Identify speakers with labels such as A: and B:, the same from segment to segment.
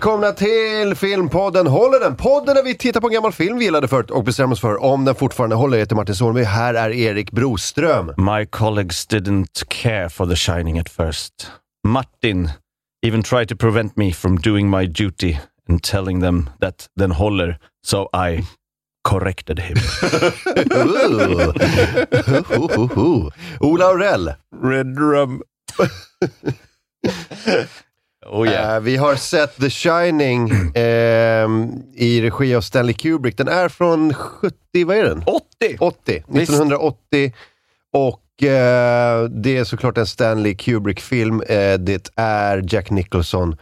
A: Välkomna till Filmpodden Håller den? Podden där vi tittar på en gammal film vi gillade förut och bestämmer oss för om den fortfarande håller. Jag heter Martin Solveig, här är Erik Broström.
B: My colleagues didn't care for The Shining at first. Martin even tried to prevent me from doing my duty and telling them that den håller, so I corrected him.
A: Ola Aurell.
C: Red Rum.
B: Oh yeah.
A: Eh, vi har sett The Shining ehm, i regi av Stanley Kubrick. Den är från 70, vad är den?
B: 80!
A: 80, 1980. Och eh, det är såklart en Stanley Kubrick-film. Eh, det är Jack Nicholson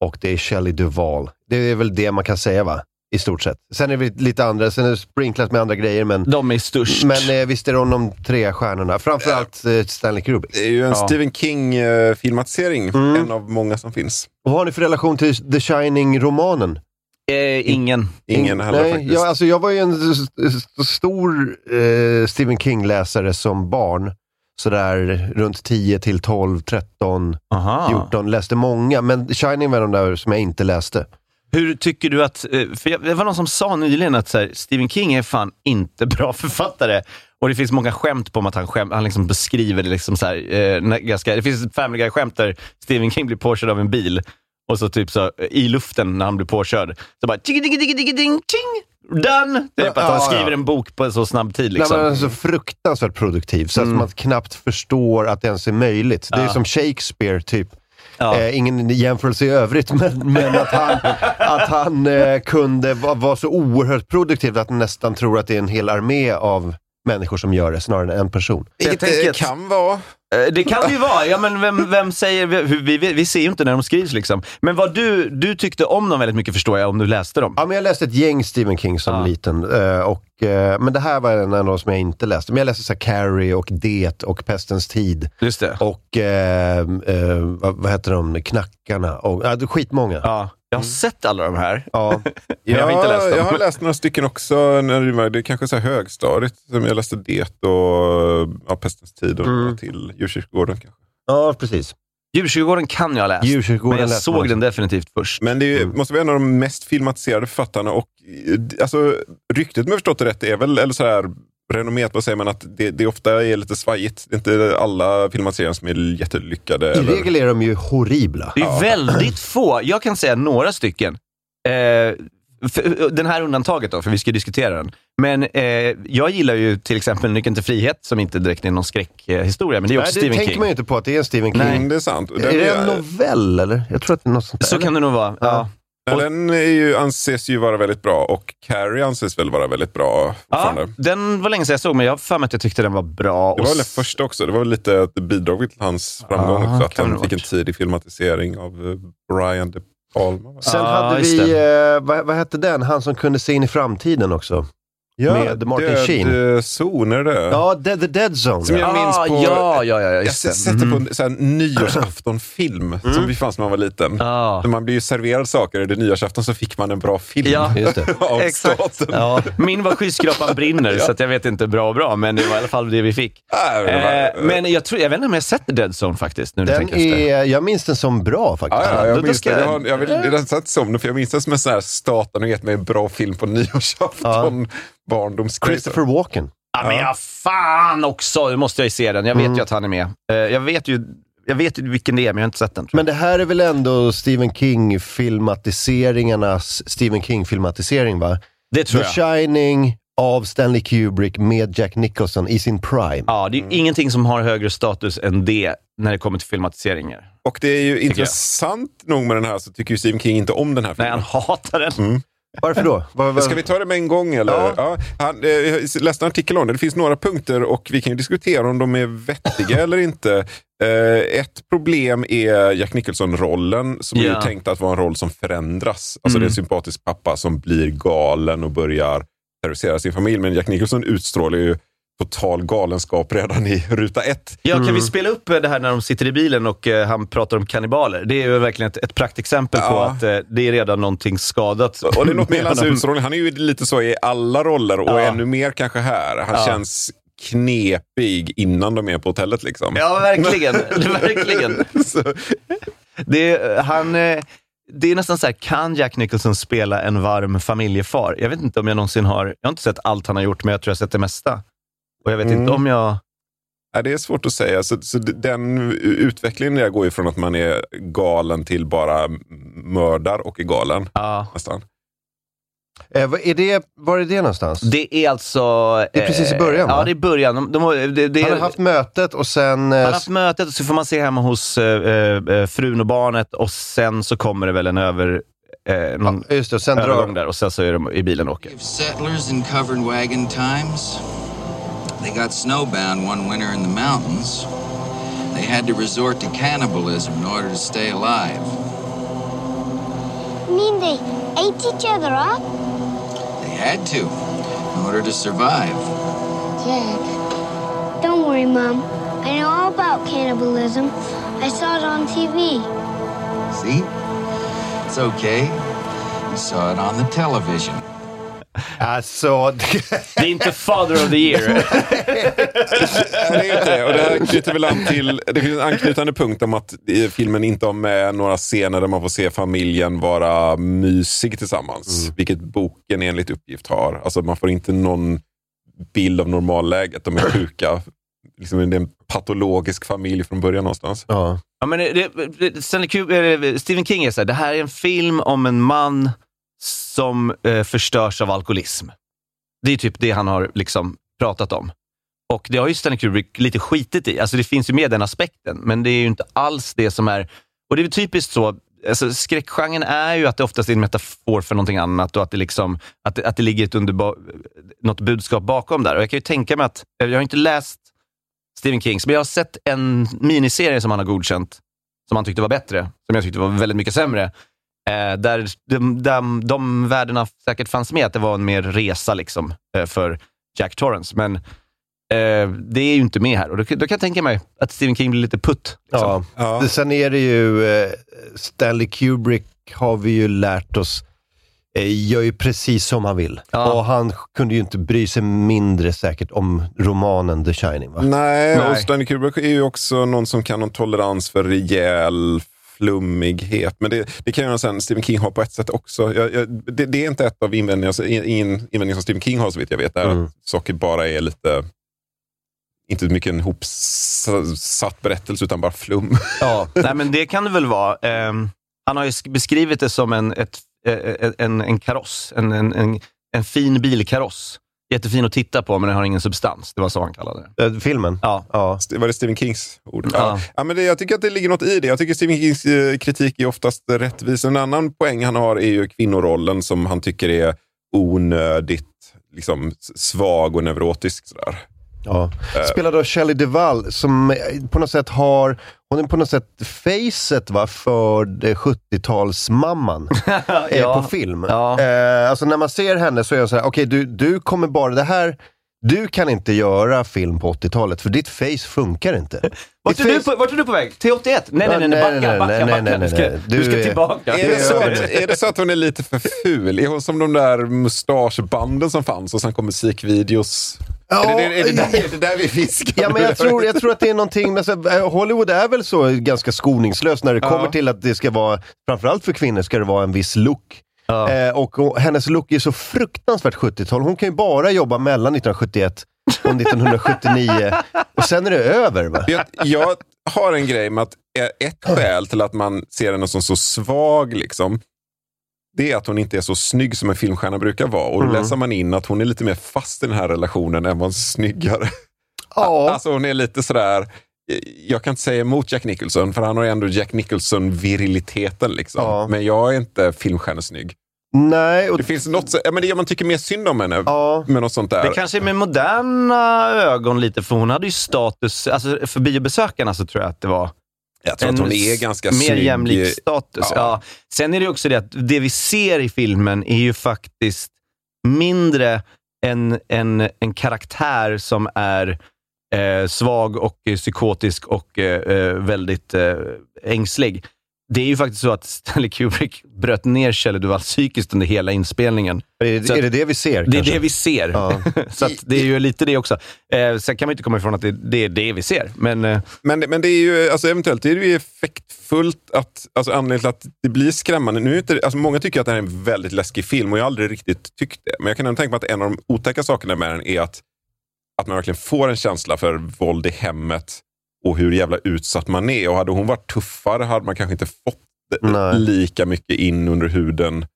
A: och det är Shelley Duvall. Det är väl det man kan säga va? I stort sett. Sen är det lite andra, sen är det sprinklat med andra grejer men,
B: De är störst.
A: men eh, visst är de de tre stjärnorna. Framförallt eh, Stanley Kubrick.
C: Det är ju en
B: Ja.
C: Stephen King-filmatisering.
A: Mm.
C: En av många som finns.
A: Och vad har ni för relation till The Shining-romanen?
B: eh, ingen.
C: Ingen heller
A: Nej,
C: faktiskt.
A: jag, alltså, jag var ju en stor eh, Stephen King-läsare som barn. Sådär runt 10 till 12, 13,
B: Aha.
A: 14. Läste många, men Shining var de där som jag inte läste.
B: Hur tycker du att... eh, För det var någon som sa nyligen att så här, Stephen King är fan inte bra författare. Och det finns många skämt på om att han, skäm, han liksom beskriver det liksom så här, eh, ganska... Det finns ett Family Guy-skämt där Stephen King blir påkörd av en bil och så typ så eh, i luften när han blir påkörd, så bara tjing, tjing, tjing, tjing, tjing, done! Typ att
A: Ja,
B: han
A: ja.
B: skriver en bok på en så snabb tid. Liksom.
A: Nej, men alltså, fruktansvärt produktiv, så att
B: Mm.
A: man knappt förstår att det ens är möjligt. Det är
B: Ja.
A: som Shakespeare, typ.
B: Ja.
A: Eh, ingen jämförelse i övrigt, men, men att han, att han eh, kunde vara vara så oerhört produktiv att man nästan tror att det är en hel armé av människor som gör det, snarare än en person.
C: Vilket det kan vara.
B: Eh, Det kan det ju vara. Ja, men vem, vem säger... Vi, vi, vi, ser ju inte när de skrivs. Liksom. Men vad du, du tyckte om dem väldigt mycket förstår jag, om du läste dem.
A: Ja, men jag läste ett gäng Stephen King som
B: Ja.
A: liten. eh, Och, eh, men det här var en av de som jag inte läste. Men jag läste så här Carrie och Det och Pestens tid.
B: Just det.
A: Och eh, vad, vad heter de? Knackarna. Och, är skitmånga.
B: Ja. Jag har sett alla de här.
A: Ja.
B: Jag har inte läst dem.
C: Jag har läst några stycken också. När det, var, det är kanske så här högstadiet. Som jag läste Det och ja, Pestens tid och
A: Mm.
C: till. Djurkyrkogården kanske.
A: ja, precis.
B: Djurkyrkogården kan jag ha läst. Men jag
A: man
B: såg den definitivt först.
C: Men det är,
A: Mm.
C: måste vara en av de mest filmatiserade författarna. Och, eh, alltså, ryktet, om jag förstått det rätt, är väl, eller så här, renommerat, vad säger man, att det, det ofta är lite svajigt. Det är inte alla filmatiseringar som är jättelyckade.
A: I
C: eller-
A: regel är de ju horribla.
B: Det är väldigt få. Jag kan säga några stycken. Eh, för, den här undantaget då, för vi ska diskutera den. Men eh, jag gillar ju till exempel Nyckeln till frihet, som inte direkt är någon skräckhistoria, men det är också
A: Nej, det
B: Stephen
A: tänker
B: King.
A: man ju inte på att det är en Stephen King.
C: Mm, det är sant. Och
A: Är
C: Den
A: det
C: är-
A: en novell eller? Jag tror att det är något sånt där.
B: Så kan det nog vara. Ja.
C: Ja, den är ju, anses ju vara väldigt bra och Carrie anses väl vara väldigt bra
B: Ja, den var länge sedan jag såg, men jag har för mig att jag tyckte den var bra.
C: Det var väl den första också. Det var väl lite att det bidrog till hans framgång
B: Ja,
C: också. Att han fick en tidig filmatisering av eh, Brian De Palma.
A: Sen
B: Ja,
A: hade vi, eh, vad, vad hette den? Han som kunde se in i framtiden också. Med Martin Sheen.
C: Död zon, är det?
A: Ja, Dead, The Dead Zone.
C: Som
A: ja.
C: jag minns
B: Ah,
C: på...
B: ja, ja, ja,
C: Jag
B: det.
C: sätter på en sån här nyårsaftonfilm som vi fanns när man var liten.
B: Ah.
C: När man blir ju serverad saker, det nyårsafton så fick man en bra film.
B: Ja,
A: Just det.
C: av
B: exakt.
C: staten.
A: Ja.
B: Min var Skyskrapan brinner, så att jag vet inte bra och bra, men det var i alla fall det vi fick.
C: Ah, var-
B: Eh, men jag, tror, jag vet inte om jag sett Dead Zone faktiskt, nu
A: Den är, jag minns den som bra faktiskt.
C: Ja, ja, jag minns
B: ska
C: jag- har, jag redan sett som det, för jag minns det som en sån här staten och gett mig en bra film på nyårsafton. Barndomskväll.
A: Christopher Walken.
B: Ja, men ja, fan också! Nu måste jag ju se den. Jag vet
A: Mm.
B: ju att han är med. Eh, jag, vet ju, jag vet ju vilken det är, men jag har inte sett den. tror
A: Men det här är väl ändå Stephen King-filmatiseringarnas Stephen King-filmatisering va?
B: jag. Det tror
A: The
B: jag.
A: Shining av Stanley Kubrick med Jack Nicholson i sin prime.
B: Ja, det är ju ingenting som har högre status än det när det kommer till filmatiseringar.
C: Och det är ju
B: jag.
C: intressant nog med den här så tycker ju Stephen King inte om den här
B: Nej,
C: filmen.
B: han hatar den.
A: Varför då? Vad- vad-
C: Ska vi ta det med en gång eller?
A: Ja.
C: Ja. han, eh, jag läste en artikel om det. Det finns några punkter och vi kan ju diskutera om de är vettiga eller inte. Eh, ett problem är Jack Nicholson-rollen som är
B: Ja.
C: ju tänkt att vara en roll som förändras. Alltså
B: Mm.
C: det är en sympatisk pappa som blir galen och börjar terrorisera sin familj. Men Jack Nicholson utstrålar ju total galenskap redan i ruta ett.
B: Ja,
A: Mm.
B: kan vi spela upp det här när de sitter i bilen och eh, han pratar om kannibaler? Det är ju verkligen ett, ett praktexempel på
C: Ja.
B: att eh, det är redan någonting skadat.
C: Och det är något med hans utstrålning. Han är ju lite så i alla roller och
B: Ja.
C: ännu mer kanske här. Han
B: Ja.
C: känns knepig innan de är på hotellet. Liksom.
B: Ja, verkligen. verkligen. Det är, han, eh, det är nästan så här, kan Jack Nicholson spela en varm familjefar? Jag vet inte om jag någonsin har, jag har inte sett allt han har gjort, men jag tror jag har sett det mesta. Och jag vet
C: Mm.
B: inte om jag...
C: Ja, det är svårt att säga. Så, så den utvecklingen där går ju från att man är galen till bara mördar och är galen.
B: Ja.
C: Nästan.
A: Eh, vad är det, var är det någonstans?
B: Det är alltså...
A: Det är precis i
B: eh,
A: början, va?
B: Ja, det är början. De, de, har- det, det,
A: Han har haft mötet och sen... eh,
B: han har haft mötet och så får man se hemma hos eh, eh, frun och barnet och sen så kommer det väl en över... Eh, någon
A: Just det, och sen
B: övergång
A: drar...
B: där och sen så är de i bilen och åker.
D: They got snowbound one winter in the mountains. They had to resort to cannibalism in order to stay alive.
E: You mean they ate each other up?
D: They had to in order to survive.
E: Dad. Don't worry, Mom. I know all about cannibalism. I saw it on TV.
D: See? It's okay. You saw it on the television.
A: Alltså,
B: Det är inte Father of the Year.
C: Nej, det är inte det. Och det här knyter väl an till, det finns en anknytande punkt om att filmen inte har med några scener där man får se familjen vara mysig tillsammans. Vilket boken enligt uppgift har. Alltså man får inte någon bild av normalläget. De är sjuka. Liksom, det är en patologisk familj från början någonstans.
A: ja.
B: Ja, men det, det, Stanley Kubrick, Stephen King är så här, det här är en film om en man som eh, förstörs av alkoholism. Det är typ det han har liksom pratat om. Och det har ju Stanley Kubrick lite skitit i. Alltså det finns ju med den aspekten, men det är ju inte alls det som är... Och det är typiskt så, alltså skräckgenren är ju att det oftast är en metafor för någonting annat och att det, liksom, att det, att det ligger ett underba, något budskap bakom där. Och jag kan ju tänka mig att, jag har inte läst Stephen Kings, men jag har sett en miniserie som han har godkänt, som han tyckte var bättre, som jag tyckte var väldigt mycket sämre. Eh, där de, de, de värdena säkert fanns med, att det var en mer resa liksom, eh, för Jack Torrance. Men eh, det är ju inte med här och då, då kan jag tänka mig att Stephen King blir lite putt. Liksom.
A: Ja.
C: Ja.
A: Sen är det ju, eh, Stanley Kubrick har vi ju lärt oss, eh, gör ju precis som han vill.
B: Ja.
A: Och han kunde ju inte bry sig mindre säkert om romanen The Shining va?
C: Nej,
B: Nej.
C: och Stanley Kubrick är ju också någon som kan ha en tolerans för rejäl flummighet. Men det, det kan ju sen Stephen King ha på ett sätt också. Jag, jag, det, det är inte ett av invändningarna, alltså, ingen invändning som Stephen King har så vitt jag vet. Är
A: Mm.
C: att saker bara är lite, inte mycket en hopsatt berättelse utan bara flum.
B: Ja, nej, men det kan det väl vara. Ehm, han har ju sk- beskrivit det som en, ett, eh, en, en kaross, en, en, en, en fin bilkaross. Jättefin att titta på, men den har ingen substans. Det var så han kallade det.
A: Eh, filmen?
B: Ja.
A: Ja.
C: Var det Stephen Kings ord?
B: Ja.
C: Ja. Ja, men det, jag tycker att det ligger något i det. Jag tycker Stephen Kings eh, kritik är oftast rättvis. En annan poäng han har är ju kvinnorollen som han tycker är onödigt liksom, svag och neurotisk. Sådär.
A: Ja. Spelad av Shelley Duvall som eh, på något sätt har, hon är på något sätt facet va, för det 70-talsmamman eh,
B: Ja.
A: på film.
B: Ja.
A: Eh, alltså när man ser henne så är jag så här, okej du, du kommer bara, det här, du kan inte göra film på 80-talet för ditt face funkar inte.
B: Vart är, du
A: face-
B: på, vart är du på väg? Till 81? Nej, nej, nej, nej, backa,
A: nej,
B: backa,
A: nej,
B: backa.
A: nej, nej,
B: Du ska, du ska
A: är-
B: tillbaka.
C: Är det, så att, är det så att hon är lite för ful? Är hon som de där mustaschbanden som fanns och sen kom musikvideos?
A: Ja,
C: är, det, är, det där, är det där vi fiskar?
A: Ja, men jag tror, jag tror att det är någonting, med, så, här, eh, Hollywood är väl så ganska skoningslös när det
C: Ja.
A: kommer till att det ska vara, framförallt för kvinnor ska det vara en viss look.
B: Ja.
A: Eh, och, och hennes look är så fruktansvärt 70-tal. Hon kan ju bara jobba mellan 1971 och 1979 och sen är det över. Va?
C: Jag, jag har en grej med att ett skäl till att man ser henne som så svag, liksom, det är att hon inte är så snygg som en filmstjärna brukar vara. Och då
A: Mm.
C: läser man in att hon är lite mer fast i den här relationen än vad en snyggare.
A: Ja,
C: Alltså hon är lite sådär, eh, jag kan inte säga emot Jack Nicholson, för han har ändå Jack Nicholson-viriliteten. Liksom.
A: Ja.
C: Men jag är inte filmstjärnesnygg.
A: nej. Och,
C: Det finns något, ja, men det gör man tycker mer synd om henne.
A: ja,
C: Med något sånt där.
B: Det kanske är med moderna ögon lite, för hon hade ju status, alltså för biobesökarna så tror jag att det var
C: jag tror att hon är ganska
B: mer
C: snygg.
B: jämlik status.
C: Ja.
B: Ja. Sen är det också det att det vi ser i filmen är ju faktiskt mindre en, en, en karaktär som är eh, svag och psykotisk och eh, eh, väldigt eh, ängslig. Det är ju faktiskt så att Stanley Kubrick bröt ner Shelley Duvall psykiskt under hela inspelningen.
A: är,
B: Så
A: är det det vi ser?
B: Det är
A: kanske?
B: det vi ser.
A: Ja.
B: så det är ju lite det också. Eh, sen kan man inte komma ifrån att det, det är det vi ser. Men eh,
C: Men, men det är ju, alltså eventuellt är det ju effektfullt att, alltså anledningen till att det blir skrämmande. Nu är inte, alltså många tycker att det här är en väldigt läskig film och jag har aldrig riktigt tyckt det. Men jag kan ändå tänka mig att en av de otäcka sakerna med den är att, att man verkligen får en känsla för våld i hemmet och hur jävla utsatt man är. Och hade hon varit tuffare hade man kanske inte fått
A: Nej.
C: lika mycket in under huden.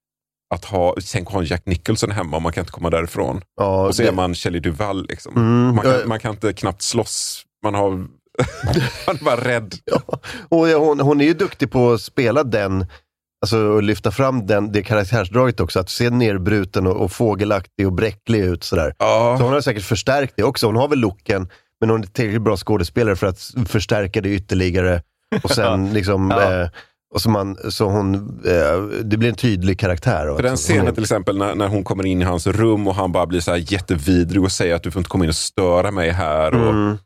C: Att ha, tänk att ha en Jack Nicholson hemma och man kan inte komma därifrån.
A: Ja,
C: Och så
A: det-
C: är man Shelley Duvall. Liksom.
A: Mm,
C: man,
A: ja.
C: kan, man kan inte knappt slåss. Man, har, man är bara rädd.
A: Och hon, hon är ju duktig på att spela den, alltså att lyfta fram den, det karaktärsdraget också. Att se nerbruten och, och fågelaktig och bräcklig ut sådär.
C: Ja.
A: Så hon har säkert förstärkt det också. Hon har väl looken, men hon är tillräckligt bra skådespelare för att förstärka det ytterligare. Och sen liksom,
B: Ja.
A: eh, och så, man, så hon, eh, det blir en tydlig karaktär.
C: För den scenen till exempel när, när hon kommer in i hans rum och han bara blir så här jättevidrig och säger att du får inte komma in och störa mig här. Och
A: Mm.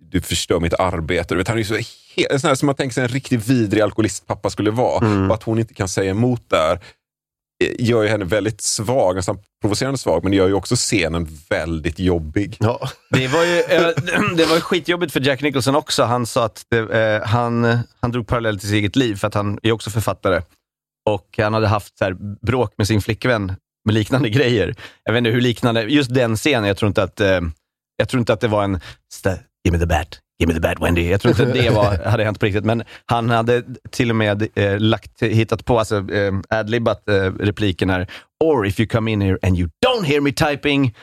C: du förstör mitt arbete. Du vet, han är ju så he- en sån här som man tänker sig en riktigt vidrig alkoholistpappa skulle vara.
A: Mm.
C: Och att hon inte kan säga emot där gör ju henne väldigt svag, nästan provocerande svag, men det gör ju också scenen väldigt jobbig.
A: Ja.
B: det var ju eh, det var ju skitjobbigt för Jack Nicholson också. Han sa att det, eh, han, han drog parallell till sitt eget liv, för att han är också författare. Och han hade haft så här, bråk med sin flickvän med liknande grejer. Jag vet inte hur liknande, just den scenen, jag tror inte att, eh, jag tror inte att det var en Give me the bat, give me the bat Wendy. Jag tror inte det var, hade hänt på riktigt, men han hade till och med eh, lagt, hittat på, alltså eh, adlibbat eh, repliken här. Or if you come in here and you don't hear me typing,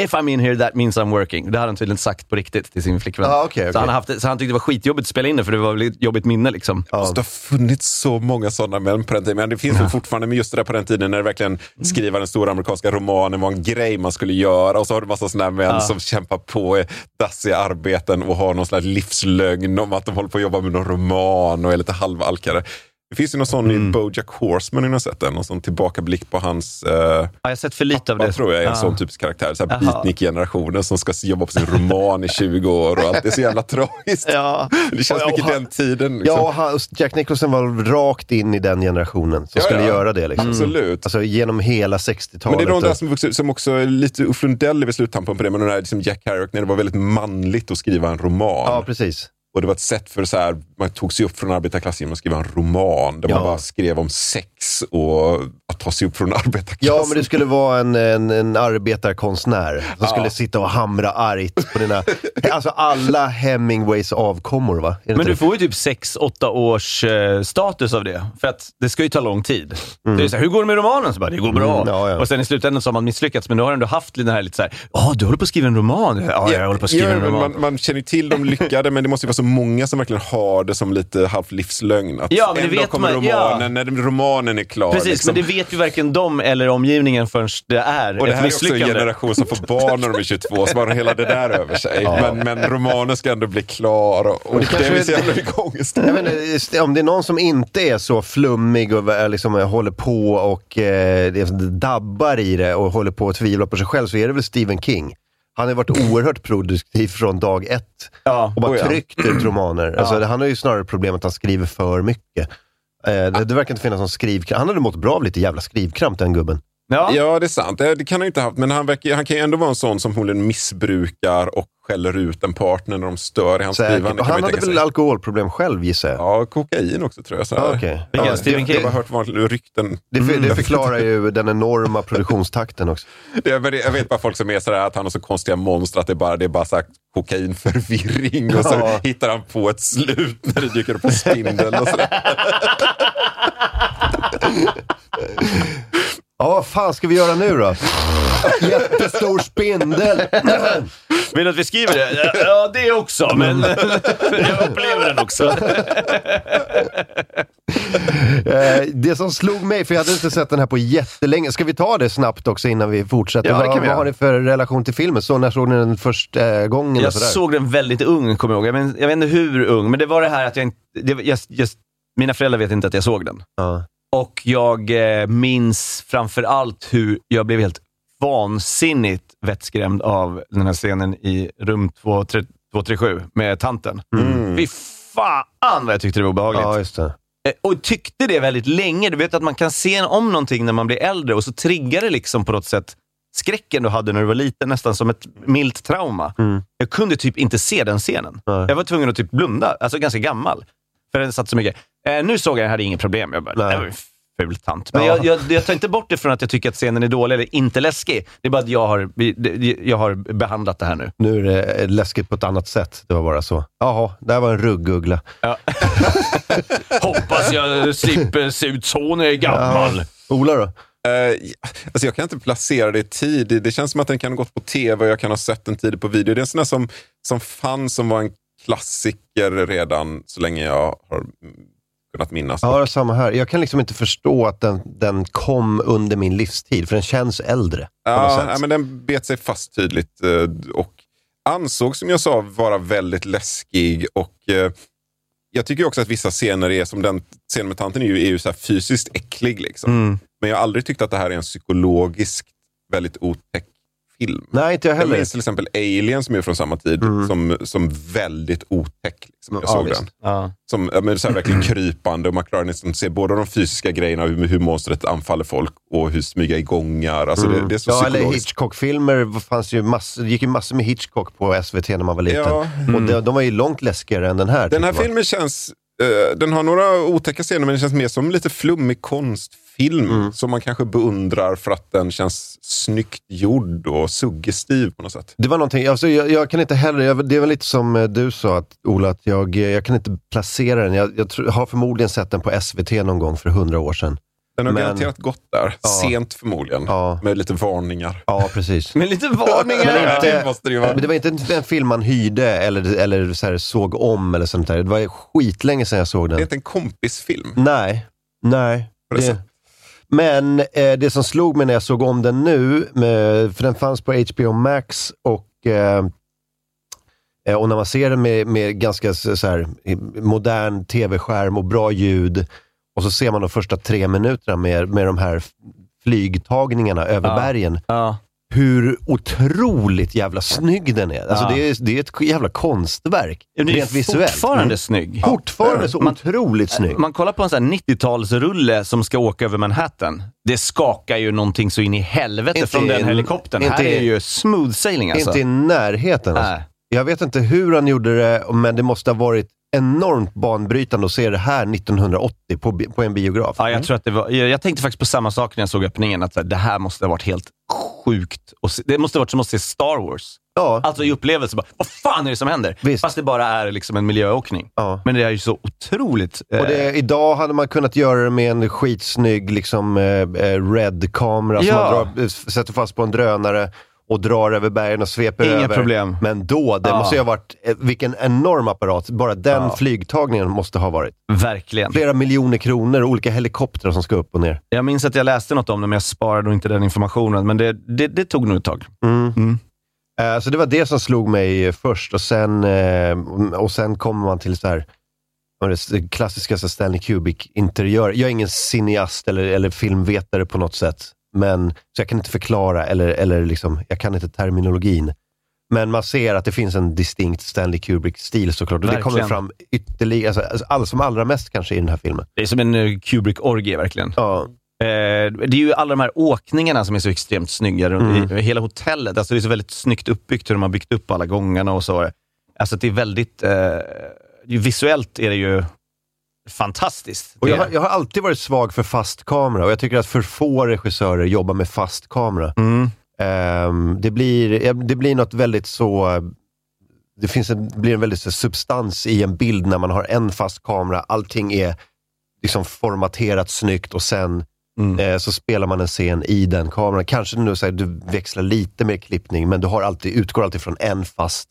B: if I'm in here that means I'm working. Det hade han tydligen sagt på riktigt till sin flickvän.
A: Ah, okej,
B: Så,
A: okej.
B: han har haft, så han tyckte det var skitjobbigt att spela in det, för det var väl ett jobbigt minne. Liksom.
A: Ja.
C: Så det har funnits så många sådana män på den tiden. Men det finns väl fortfarande, men just det där på den tiden när det verkligen skriva den stora amerikanska romanen var en grej man skulle göra. Och så har du massa sådana män
B: Ja.
C: som kämpar på i dassiga arbeten och har någon slags livslögn om att de håller på att jobba med någon roman och är lite halvalkare. Det finns ju någon sån i Bojack Horseman, ni har sett den? Någon sån tillbakablick på hans eh,
B: Ja, jag har sett för lite av
C: pappa,
B: det.
C: tror jag är en
B: Ja.
C: sån typisk karaktär. Så här beatnik-generationen som ska jobba på sin roman i 20 år och allt. Det är så jävla tragiskt.
B: Ja.
C: Det känns
A: Ja,
C: mycket
A: och han-
C: den tiden. Liksom.
A: Ja, han, Jack Nicholson var rakt in i den generationen som
C: Ja,
A: skulle
C: ja.
A: göra det. Liksom.
C: Absolut.
A: Alltså genom hela 60-talet.
C: Men det är de där
A: och-
C: som, vuxit, som också är lite Ulf Lundell är väl sluttampen på det, men den där liksom Jack Kerouac när det var väldigt manligt att skriva en roman.
A: Ja, precis.
C: Och det var ett sätt för så här, man tog sig upp från arbetarklassen genom att skriva en roman där
A: Ja.
C: man bara skrev om sex och att ta sig upp från arbetarklassen.
A: Ja, men det skulle vara en, en, en arbetarkonstnär som
C: Ja.
A: skulle sitta och hamra argt på dina... alltså alla Hemingways avkommor, va?
B: Men du
A: det?
B: får ju typ 6-8 års eh, status av det. För att det ska ju ta lång tid. Det är så här, hur går det med romanen? Så bara, det går bra.
A: Mm, ja, ja.
B: Och sen i slutändan så har man misslyckats, men du har ändå haft den här lite såhär, ja du håller på att skriva en roman. Ja, jag håller på att skriva
C: Ja,
B: en roman.
C: man, man känner ju till de lyckade, men det måste ju vara så så många som verkligen har det som lite halvt livslögn. Att
B: Ja, men det
C: en dag
B: vet
C: kommer
B: man- ja.
C: romanen, när romanen är klar.
B: Precis,
C: liksom.
B: men det vet ju varken de eller omgivningen förrän det är
C: Och det
B: ett
C: här är också en
B: misslyckande.
C: generation som får barn när de är 22, som har hela det där över sig. Men, men romanen ska ändå bli klar och, och,
A: det
C: det, är så jävla mycket ångest.
A: Jag vet inte, om det är någon som inte är så flummig och är liksom, håller på och eh, dabbar i det och håller på att tvivla på sig själv så är det väl Stephen King. Han har varit oerhört produktiv från dag ett
B: Ja,
A: och bara
C: oh ja.
A: tryckt ut romaner. Alltså, han har ju snarare problem att han skriver för mycket. Eh, det, det verkar inte finnas någon skrivkramp. Han hade mått bra av lite jävla skrivkramp den gubben.
B: Ja.
C: Ja, det är sant. Det, det kan han inte ha haft. Men han, verkar, han kan ju ändå vara en sån som förmodligen missbrukar och skäller ut en partner när de stör i hans skrivande.
A: Han hade väl
C: sig.
A: alkoholproblem själv gissar jag.
C: Ja, kokain också tror jag. Så här.
A: Ja? Ja,
B: Stephen
C: Jag har bara hört rykten.
A: Det, för, det förklarar ju den enorma produktionstakten också.
C: Det, men det, jag vet bara folk som är sådär att han har så konstiga monster att det är bara, det är bara så här kokainförvirring och så
A: Ja.
C: hittar han på ett slut när det dyker upp en spindel och sådär.
A: Ja, vad fan ska vi göra nu då? Jättestor spindel.
B: Vill du att vi skriver det? Ja, det också, men jag upplever den också.
A: Eh, det som slog mig, för jag hade inte sett den här på jättelänge. Ska vi ta det snabbt också innan vi fortsätter?
B: Ja, det kan vi
A: vad har ni för relation till filmen? Så när såg ni den första gången?
B: Jag såg den väldigt ung, kommer jag ihåg. Jag, men, jag vet inte hur ung, men det var det här att jag inte... Det, jag, jag, mina föräldrar vet inte att jag såg den.
A: Ja.
B: Och jag eh, minns framför allt hur jag blev helt vansinnigt vettskrämd av den här scenen i rum 237 237 med tanten.
C: Mm.
B: Fy fan vad jag tyckte det var obehagligt.
A: ja, just det.
B: Eh, Och tyckte det väldigt länge. Du vet att man kan se om någonting när man blir äldre och så triggar det liksom på något sätt skräcken du hade när du var liten, nästan som ett milt trauma. Jag kunde typ inte se den scenen.
A: Nej.
B: Jag var tvungen att typ blunda, alltså ganska gammal. För den satt så mycket. Eh, nu såg jag den, hade inget problem. Jag bara,
A: Nej.
B: det var en ful tant. Men
A: Ja.
B: jag, jag, jag tar inte bort det från att jag tycker att scenen är dålig eller inte läskig. Det är bara att jag har, jag har behandlat det här nu.
A: Nu är det eh, läskigt på ett annat sätt. Det var bara så. Jaha, där var en rugguggla.
B: Hoppas jag slipper se ut så när jag är gammal.
A: Ola då?
C: Eh, alltså jag kan inte placera det i tid. Det- Det känns som att den kan ha gått på tv och jag kan ha sett den tidigt på video. Det är en sån där som, som fanns som var en klassiker redan så länge jag har kunnat minnas.
A: Ja, samma här. Jag kan liksom inte förstå att den, den kom under min livstid, för den känns äldre.
C: Ja, nej, men den bet sig fast tydligt eh, och ansågs som jag sa vara väldigt läskig. Och eh, Jag tycker också att vissa scener är som den scenen med tanten är ju, är ju så fysiskt äcklig. Liksom.
B: Mm.
C: Men jag har aldrig tyckt att det här är en psykologiskt väldigt otäck film.
A: Nej, inte jag
C: Jag
A: heller.
C: minns till exempel Alien som är från samma tid, som, som väldigt otäck. Liksom. Jag
A: Ja,
C: såg
A: visst.
C: den.
B: Ja.
C: Som men så här verkligen krypande och man klarar att se både de fysiska grejerna, hur, hur monstret anfaller folk och hur smyga i gångar. Alltså det, det är så
A: Ja, eller. Hitchcock-filmer. fanns ju massor, det gick ju massor med Hitchcock på SVT när man var liten.
C: Ja.
A: Och de, de var ju långt läskigare än den här.
C: Den här
A: man.
C: filmen känns, den har några otäcka scener men den känns mer som lite flummig konstfilm
A: Mm.
C: som man kanske beundrar för att den känns snyggt gjord och suggestiv på något sätt.
A: Det var någonting, alltså jag, jag kan inte heller, jag, det var lite som eh, du sa att, Ola, att jag, eh, jag kan inte placera den. Jag, jag tror, har förmodligen sett den på SVT någon gång för hundra år sedan.
C: Den har
A: Men-
C: garanterat gått där,
A: Ja.
C: sent förmodligen,
A: Ja.
C: med lite varningar.
A: Ja, precis.
B: Med lite varningar.
A: Men inte-
C: det måste det ju vara.
A: Men det var inte en film man hyrde eller, eller så här, såg om eller sånt där. Det var skitlänge sedan jag såg
C: Det är
A: den.
C: inte en kompisfilm.
A: Nej, nej.
C: Det
A: men eh, det som slog mig när jag såg om den nu, med, för den fanns på HBO Max och eh, eh, och när man ser den med, med ganska så här, modern tv-skärm och bra ljud och så ser man de första tre minuterna med, med de här flygtagningarna över
B: Ja.
A: bergen.
B: Ja.
A: Hur otroligt jävla snygg den är. Alltså
B: Ja.
A: det, är det är ett jävla konstverk.
B: Den är
A: rent visuellt.
B: fortfarande
A: Mm.
B: snygg.
A: Fortfarande så
B: Man-
A: otroligt snygg.
B: Man kollar på en sån här 90-talsrulle som ska åka över Manhattan. Det skakar ju någonting så in i helvete
A: Inte
B: från den helikoptern.
A: inte
B: här är ju smooth sailing alltså.
A: Inte i närheten. Alltså.
B: Nej.
A: Jag vet inte hur han gjorde det, men det måste ha varit enormt banbrytande att se det här 1980 på, på en biograf.
B: Ja, jag, tror att det var, jag, jag tänkte faktiskt på samma sak när jag såg öppningen, att det här måste ha varit helt sjukt. Och se, det måste ha varit som att se Star Wars.
A: Ja,
B: Alltså i upplevelse, bara, vad fan är det som händer?
A: Visst.
B: Fast det bara är liksom en miljöåkning.
A: ja.
B: Men det är ju så otroligt... eh,
A: Och det, idag hade man kunnat göra det med en skitsnygg liksom, eh, eh, red-kamera som
B: Ja.
A: man drar, eh, sätter fast på en drönare och drar över bergen och sveper
B: Inga
A: över.
B: problem.
A: Men då, det
B: Ja.
A: måste ju ha varit, eh, vilken enorm apparat. Bara den
B: Ja.
A: flygtagningen måste ha varit.
B: Verkligen.
A: Flera miljoner kronor och olika helikoptrar som ska upp och ner.
B: Jag minns att jag läste något om det, men jag sparade inte den informationen. Men det, det, det tog nog ett tag.
A: Mm.
B: Mm.
A: Eh, Så det var det som slog mig eh, först och sen, och sen kommer man till så här, det klassiska så Stanley Kubrick-interiör. Jag är ingen cineast eller, eller filmvetare på något sätt, men, så jag kan inte förklara eller, eller liksom, jag kan inte terminologin. Men man ser att det finns en distinkt Stanley Kubrick-stil såklart. Och det kommer fram ytterligare, alltså, alltså, all, som allra mest kanske i den här filmen.
B: Det är som en uh, Kubrick-orgie verkligen.
A: Ja,
B: Eh, det är ju alla de här åkningarna som är så extremt snygga.
A: Mm.
B: Hela hotellet. Alltså det är så väldigt snyggt uppbyggt hur de har byggt upp alla gångarna och så. Alltså det är väldigt... Eh, visuellt är det ju fantastiskt.
A: Och jag, har, jag har alltid varit svag för fast kamera och jag tycker att för få regissörer jobbar med fast kamera.
B: Mm.
A: Ehm, det, blir, eh, det blir något väldigt så... Det finns en, blir en väldigt så substans i en bild när man har en fast kamera. Allting är liksom formaterat snyggt och sen
B: Mm.
A: eh, så spelar man en scen i den kameran. Kanske nu så här, du växlar lite mer klippning, men du har alltid, utgår alltid från en fast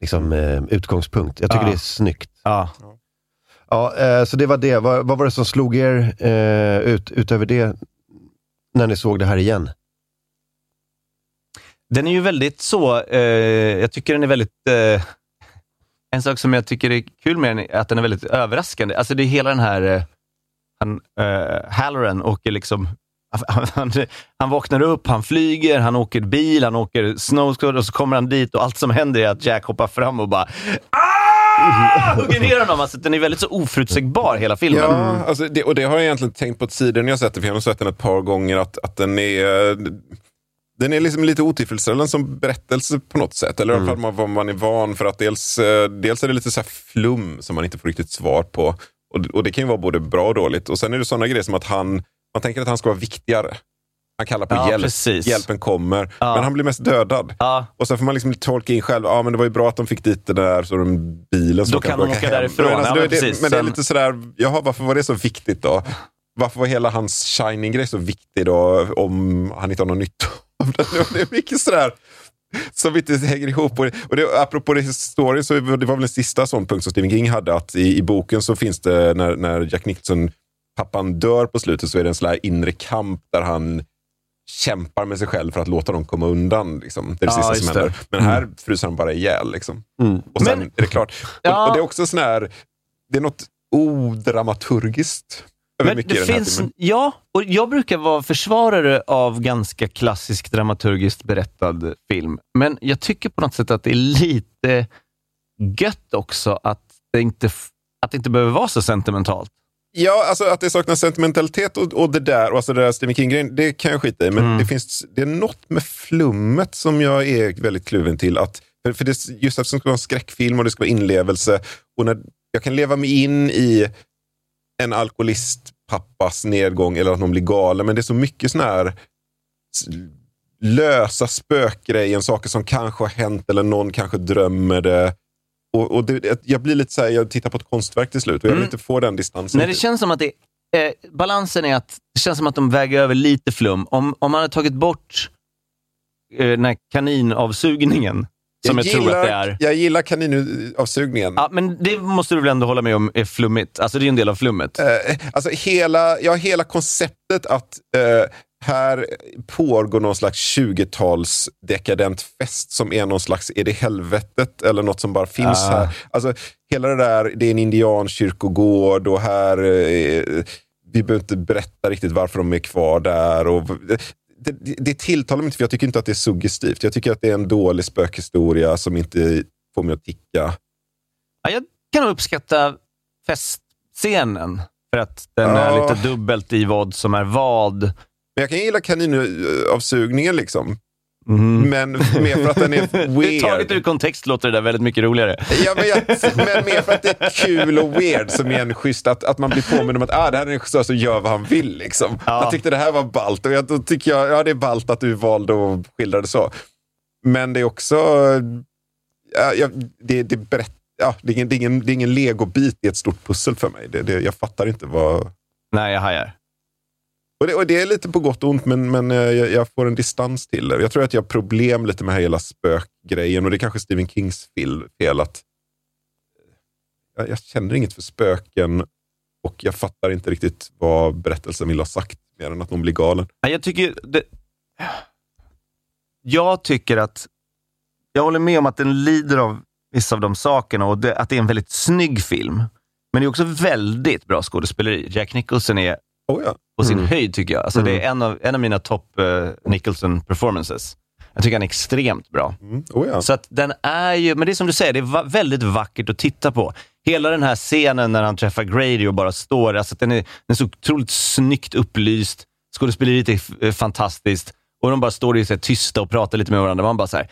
A: liksom, eh, utgångspunkt. Jag tycker
B: Ja.
A: det är snyggt.
B: Ja.
A: Ja, eh, så det var det. Vad, vad var det som slog er eh, ut, utöver det när ni såg det här igen?
B: Den är ju väldigt så, eh, jag tycker den är väldigt, eh, en sak som jag tycker är kul med den är att den är väldigt överraskande. Alltså det är hela den här, eh, han, eh, Halloran åker liksom, han, han, han vaknar upp, han flyger, han åker bil, han åker snowscooter och så kommer han dit och allt som händer är att Jack hoppar fram och bara ah! hugger ner honom. Alltså, den är väldigt så oförutsägbar hela filmen.
C: Ja, alltså det, och det har jag egentligen tänkt på tidigare när jag sett den, för jag har sett den ett par gånger, att, att den är den är liksom lite otillfredsställande som berättelse på något sätt. Eller i alla fall man- vad man är van för att dels, eh, dels är det lite så här flum som man inte får riktigt svar på. Och, och det kan ju vara både bra och dåligt. Och sen är det sådana grejer som att han, man tänker att han ska vara viktigare. Han kallar på
B: Ja,
C: hjälp,
B: precis.
C: hjälpen kommer.
B: Ja.
C: Men han blir mest dödad.
B: Ja.
C: Och sen får man liksom tolka in själv, ja men det var ju bra att de fick dit den där så de bilen som
B: Då kan de åka därifrån.
C: Men, alltså,
B: men
C: det, men det är lite sådär, jaha varför var det så viktigt då? Varför var hela hans shining-grej så viktig då om han inte har någon nytta av den? Det är mycket sådär som inte hänger ihop. Och det, och det, apropå det historien, så det var väl en sista sån punkt som Stephen King hade, att i, i boken så finns det, när, när Jack Nicholson, pappan dör på slutet, så är det en sån här inre kamp där han kämpar med sig själv för att låta dem komma undan. Liksom. Det är det
B: Ja,
C: sista som
B: det.
C: händer. Men här fryser han bara ihjäl. Liksom. Och sen
B: Men-
C: är det klart.
B: Ja.
C: Och, och det är också sån här, det är något odramaturgiskt över
B: Men det finns, ja, och jag brukar vara försvarare av ganska klassisk dramaturgiskt berättad film. Men jag tycker på något sätt att det är lite gött också att det inte, att det inte behöver vara så sentimentalt.
C: Ja, alltså att det saknas sentimentalitet och, och det där, och alltså det där Stephen King-grejen, det kan jag skita i. Men
B: Mm.
C: det, finns, det är något med flummet som jag är väldigt kluven till. Att, för, för det, just eftersom det ska vara en skräckfilm och det ska vara inlevelse. Och när, jag kan leva mig in i en alkoholistpappas nedgång eller att någon blir galen. Men det är så mycket sån här lösa spökgrejen, saker som kanske har hänt eller någon kanske drömmer det. Och, och det, jag blir lite så här, jag tittar på ett konstverk till slut och jag vill
B: Mm.
C: inte få den distansen.
B: Nej, det känns som att det, eh, balansen är att det känns som att de väger över lite flum. Om, om man hade tagit bort eh, den här kaninavsugningen, som jag, tror att det är.
C: Jag gillar kaninavsugningen.
B: Ja, men det måste du väl ändå hålla med om är flummigt? Alltså det är en del av flummet.
C: Eh, alltså hela, ja, hela konceptet att eh, här pågår någon slags 20-tals dekadent fest som är någon slags, är det helvetet eller något som bara finns
B: Ah.
C: här? Alltså hela det där, det är en indiankyrkogård och här, eh, vi behöver inte berätta riktigt varför de är kvar där. Och, det, det, det tilltalar mig inte för jag tycker inte att det är suggestivt. Jag tycker att det är en dålig spökhistoria som inte får mig att ticka.
B: Ja, jag kan uppskatta festscenen, för att den
C: Ja.
B: är lite dubbelt i vad som är vad.
C: Men jag kan gilla kaninavsugningen liksom.
B: Mm.
C: Men mer för att den är
B: Taget ur
C: weird.
B: kontext låter det där väldigt mycket roligare.
C: Ja, men, jag, men mer för att det är kul och weird som är en schysst, att, att man blir påmind om att ah, det här är en regissör som gör vad han vill. Liksom.
B: Ja.
C: Jag tyckte det här var ballt och jag, då tycker jag, ja det är ballt att du valde att skildra det så. Men det är också, ja, det, det, berätt, ja, det, är ingen, det, är ingen, det är ingen legobit i ett stort pussel för mig. Det, det, jag fattar inte vad...
B: Nej, jag hajar.
C: Och det, och det är lite på gott och ont, men, men eh, jag, jag får en distans till det. Jag tror att jag har problem lite med hela spökgrejen och det är kanske Stephen Kings fel, fel att eh, jag, jag känner inget för spöken och jag fattar inte riktigt vad berättelsen vill ha sagt, mer än att någon blir galen.
B: Jag tycker... Det... Jag tycker att... Jag håller med om att den lider av vissa av de sakerna och det, att det är en väldigt snygg film. Men det är också väldigt bra skådespeleri. Jack Nicholson är
C: Oh ja.
B: på sin
A: Mm.
B: höjd, tycker jag. Alltså, Det är en av, en av mina topp uh, Nicholson-performances. Jag tycker han är extremt bra.
C: Mm. Oh ja.
B: Så att den är ju, men det är som du säger, det är va- väldigt vackert att titta på. Hela den här scenen när han träffar Grady och bara står, alltså den är, den är så otroligt snyggt upplyst. Skådespeleriet är eh, fantastiskt och de bara står i så tysta och pratar lite med varandra. Man bara så här, "Eh,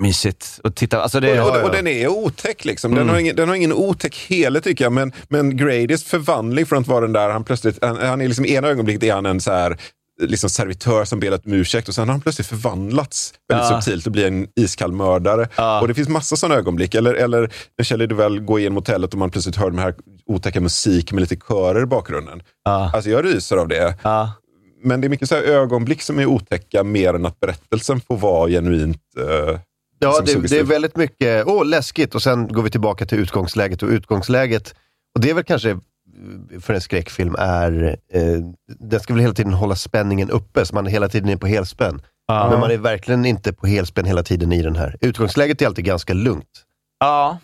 B: mysigt. Och titta, alltså det,
C: Och, och, och den är otäck. Liksom. Den,
B: Mm.
C: har ingen, den har ingen otäck hele tycker jag. Men, men Gradys förvandling från att vara den där, han plötsligt, han, han är liksom ena ögonblicket är han en så här, liksom servitör som ber om ursäkt och sen har han plötsligt förvandlats väldigt
B: Ja.
C: subtilt och blir en iskall mördare.
B: Ja.
C: Och det finns massa sådana ögonblick. Eller, eller när Shelley Duvall går igenom hotellet och man plötsligt hör den här otäcka musik med lite körer i bakgrunden.
B: Ja.
C: Alltså jag ryser av det.
B: ja.
C: Men det är mycket så här ögonblick som är otäcka mer än att berättelsen får vara genuint eh,
A: Ja,
C: som
A: det, det är väldigt mycket, åh läskigt, och sen går vi tillbaka till utgångsläget. Och utgångsläget, och det är väl kanske eh, för en skräckfilm, är, eh, den ska väl hela tiden hålla spänningen uppe, så man hela tiden är på helspänn.
B: Ja.
A: Men man är verkligen inte på helspänn hela tiden i den här. Utgångsläget är alltid ganska lugnt.
B: Ja.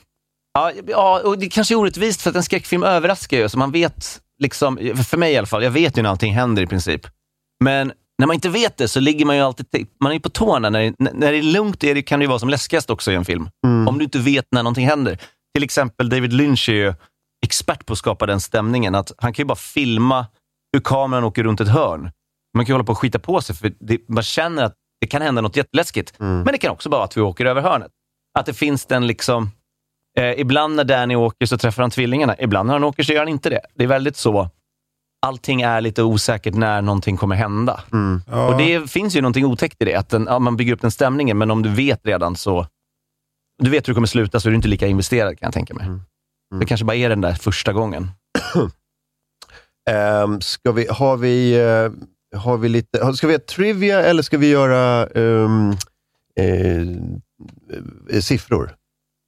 B: Ja, ja, och det kanske är orättvist för att en skräckfilm överraskar ju. Så man vet, liksom, för mig i alla fall, jag vet ju när allting händer i princip. Men när man inte vet det så ligger man ju alltid man är på tårna. När, det- när det är lugnt är det, kan det ju vara som läskigast också i en film. Om du inte vet när någonting händer. Till exempel David Lynch är ju expert på att skapa den stämningen. Att han kan ju bara filma hur kameran åker runt ett hörn. Man kan ju hålla på och skita på sig, för det, man känner att det kan hända något jätteläskigt. Men det kan också bara vara att vi åker över hörnet. Att det finns den liksom... Eh, ibland när Danny åker så träffar han tvillingarna. Ibland när han åker så gör han inte det. Det är väldigt så. Allting är lite osäkert när någonting kommer hända.
C: Ja.
B: Och det finns ju någonting otäckt i det. Att den, ja, man bygger upp den stämningen, men om du vet redan så... Du vet hur det kommer sluta, så är du inte lika investerad kan jag tänka mig. Det kanske bara är den där första gången.
A: Um, ska vi, har vi, eh, har vi lite, ska vi ha trivia eller ska vi göra eh, eh, siffror?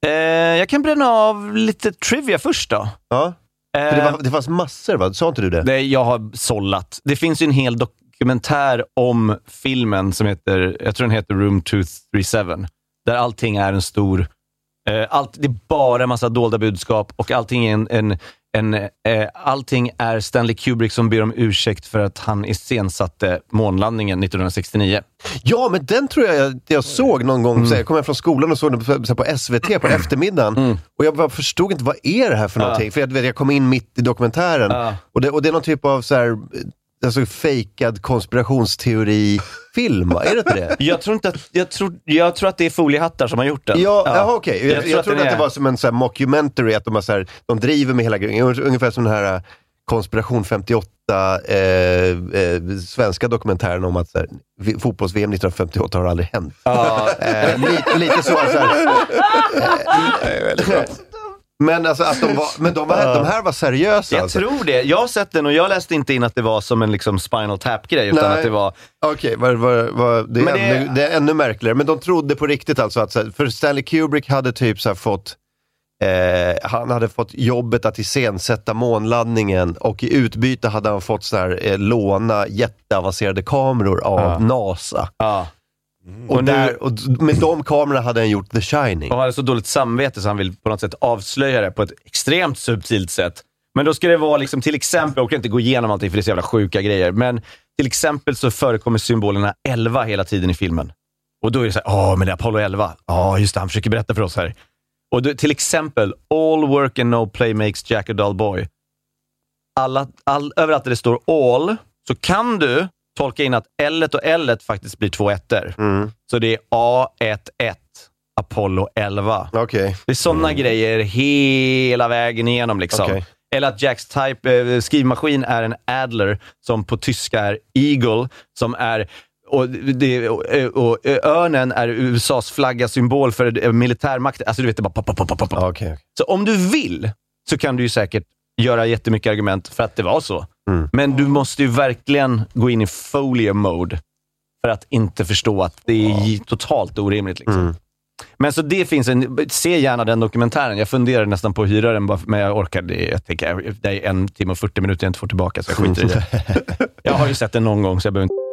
B: Eh, jag kan bränna av lite trivia först då.
A: Ja, för det, var, det fanns massor va? Sa inte du det?
B: det jag har sållat. Det finns ju en hel dokumentär om filmen som heter, jag tror den heter Room 237, där allting är en stor... Eh, allt, det är bara en massa dolda budskap och allting är en... en en, eh, allting är Stanley Kubrick som ber om ursäkt för att han iscensatte månlandningen 1969.
A: Ja, men den tror jag jag, såg någon gång. Så jag kom hem från skolan och såg den på, på SVT på eftermiddagen. Och jag förstod inte, vad är det här för någonting? För jag, vet, jag kom in mitt i dokumentären.
B: Ja.
A: Och, det, och det är någon typ av så här, alltså fejkad konspirationsteori-film? Är det inte det?
B: Jag tror, inte att, jag, tror, jag tror att det är foliehattar som har gjort den.
A: Ja, jaha, okej. Jag,
B: Jag tror
A: jag,
B: att
A: trodde
B: den
A: att det var som en så här mockumentary, att de, har så här, de driver med hela grejen. Ungefär som den här eh, Konspiration 58, eh, eh, svenska dokumentären om att så här, fotbolls-VM 1958 har aldrig hänt.
B: Ja,
A: Eh, lite, lite så. så här, men alltså, att de, var, men de, var, de här var seriösa.
B: jag
A: alltså.
B: tror det. Jag har sett den och jag läste inte in att det var som en liksom spinal tap-grej, utan
A: Nej.
B: att det var...
A: Okej, vad- det, är
B: Men det-
A: ännu, det är ännu märkligare. Men de trodde på riktigt alltså att, för Stanley Kubrick hade typ så fått Eh, han hade fått jobbet att iscensätta månlandningen och i utbyte hade han fått så här, eh, låna jätteavancerade kameror av
B: Ja.
A: NASA.
B: Ja.
A: Och,
B: Och
A: där, och med de kamerorna hade han gjort The Shining.
B: Och hade så dåligt samvete så han vill på något sätt avslöja det på ett extremt subtilt sätt. Men då ska det vara liksom, till exempel, jag orkar inte gå igenom allting för det är så jävla sjuka grejer, men till exempel så förekommer symbolerna 11 hela tiden i filmen. Och då är det så här, åh, men det är Apollo 11. Ja, just det, han försöker berätta för oss här. Och då, till exempel, all work and no play makes Jack a dull boy. Alla, all, överallt där det står all, så kan du tolka in att L och L faktiskt blir två ettor.
A: Mm.
B: Så det är A11, Apollo 11.
A: Okej.
B: Det är sådana grejer hela vägen igenom. Liksom.
A: Okej.
B: Eller att Jacks type, eh, skrivmaskin är en Adler, som på tyska är Eagle, som är och, det, och, och eh, örnen är USAs flagga, symbol för eh, militärmakt. Alltså du vet, det bara pop, pop, pop, pop, pop.
A: Okej.
B: Så om du vill, så kan du ju säkert göra jättemycket argument för att det var så.
A: Mm.
B: Men du måste ju verkligen gå in i folio mode för att inte förstå att det är totalt orimligt. Liksom.
A: Mm.
B: Men så det finns en, se gärna den dokumentären. Jag funderar nästan på att hyra den, men jag orkar det. Jag tänker, det är en timme och 40 minuter jag inte får tillbaka, så jag skiter i det. Jag har ju sett den någon gång, så jag behöver inte...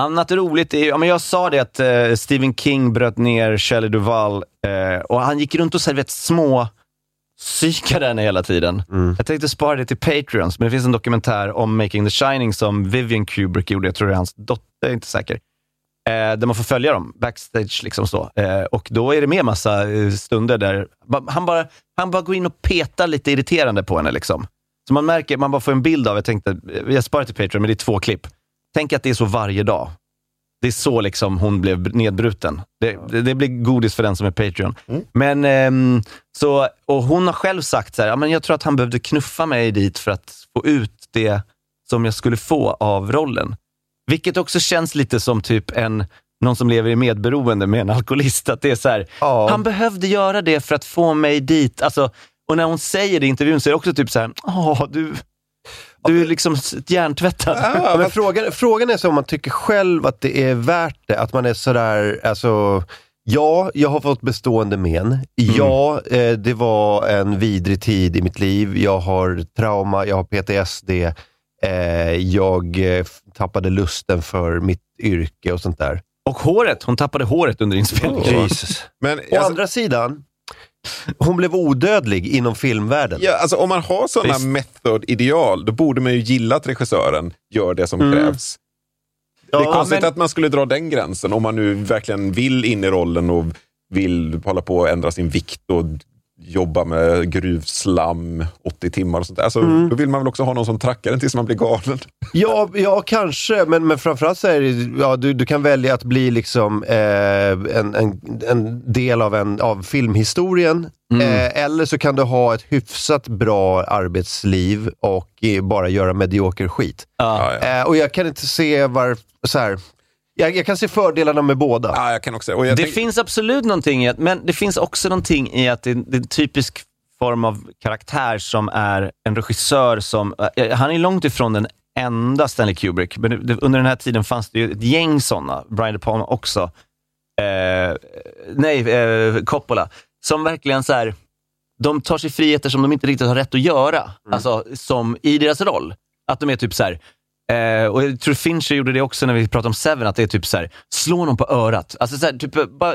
B: annat roligt är, ja, men jag sa det att eh, Stephen King bröt ner Shelley Duvall eh, och han gick runt och så här, vet, små psykade henne hela tiden. Jag tänkte spara det till Patreons, men det finns en dokumentär om Making the Shining som Vivian Kubrick gjorde. Jag tror det är hans dotter, jag är inte säker. Eh, där man får följa dem backstage. Liksom så. Eh, och då är det med massa eh, stunder där han bara, han bara går in och petar lite irriterande på henne. Liksom. Så man märker, man bara får en bild av, jag tänkte, eh, jag sparar till Patreon, men det är två klipp. Tänk att det är så varje dag. Det är så liksom hon blev nedbruten. Det, det, det blir godis för den som är Patreon. Men, ehm, så, och hon har själv sagt så här, ja, men jag tror att han behövde knuffa mig dit för att få ut det som jag skulle få av rollen. Vilket också känns lite som typ en, någon som lever i medberoende med en alkoholist. Att det är så här,
A: Ja.
B: han behövde göra det för att få mig dit. Alltså, och när hon säger det i intervjun så är det också typ så här, "Åh, du, du är liksom hjärntvättad.
A: Ja, men frågan, frågan är så om man tycker själv att det är värt det. Att man är sådär, alltså, ja, jag har fått bestående men. Ja, eh, det var en vidrig tid i mitt liv. Jag har trauma, jag har PTSD. Eh, jag eh, tappade lusten för mitt yrke och sånt där.
B: Och håret, hon tappade håret under inspelningen.
A: Jesus.
C: Men
A: Å
C: alltså,
A: andra sidan, hon blev odödlig inom filmvärlden.
C: ja, alltså, om man har sådana method-ideal, då borde man ju gilla att regissören gör det som krävs. det är
B: Ja,
C: konstigt
B: men-
C: att man skulle dra den gränsen om man nu verkligen vill in i rollen och vill hålla på att ändra sin vikt och jobba med gruvslam 80 timmar och sånt. Alltså, Då vill man väl också ha någon som trackar en tills man blir galen.
A: Ja, ja kanske, men, men framförallt så är det, ja, du, du kan välja att bli liksom eh, en, en, en del av, en, av filmhistorien. Eh, eller så kan du ha ett hyfsat bra arbetsliv och eh, bara göra medioker skit.
B: Ja.
C: Ja, ja.
A: Eh, och jag kan inte se var, så här, jag, jag kan se fördelarna med båda.
C: Ja, jag kan också. Och jag
B: Det
C: tänk-
B: finns absolut någonting i att, men det finns också någonting i att det, det är en typisk form av karaktär som är en regissör som, eh, han är långt ifrån den enda Stanley Kubrick, men det, under den här tiden fanns det ju ett gäng sådana, Brian De Palma också, eh, nej, eh, Coppola, som verkligen så här, de tar sig friheter som de inte riktigt har rätt att göra, alltså som i deras roll. Att de är typ så här, Eh, och jag tror Fincher gjorde det också när vi pratade om Seven, att det är typ så här, slå någon på örat. Alltså så här, typ, bara,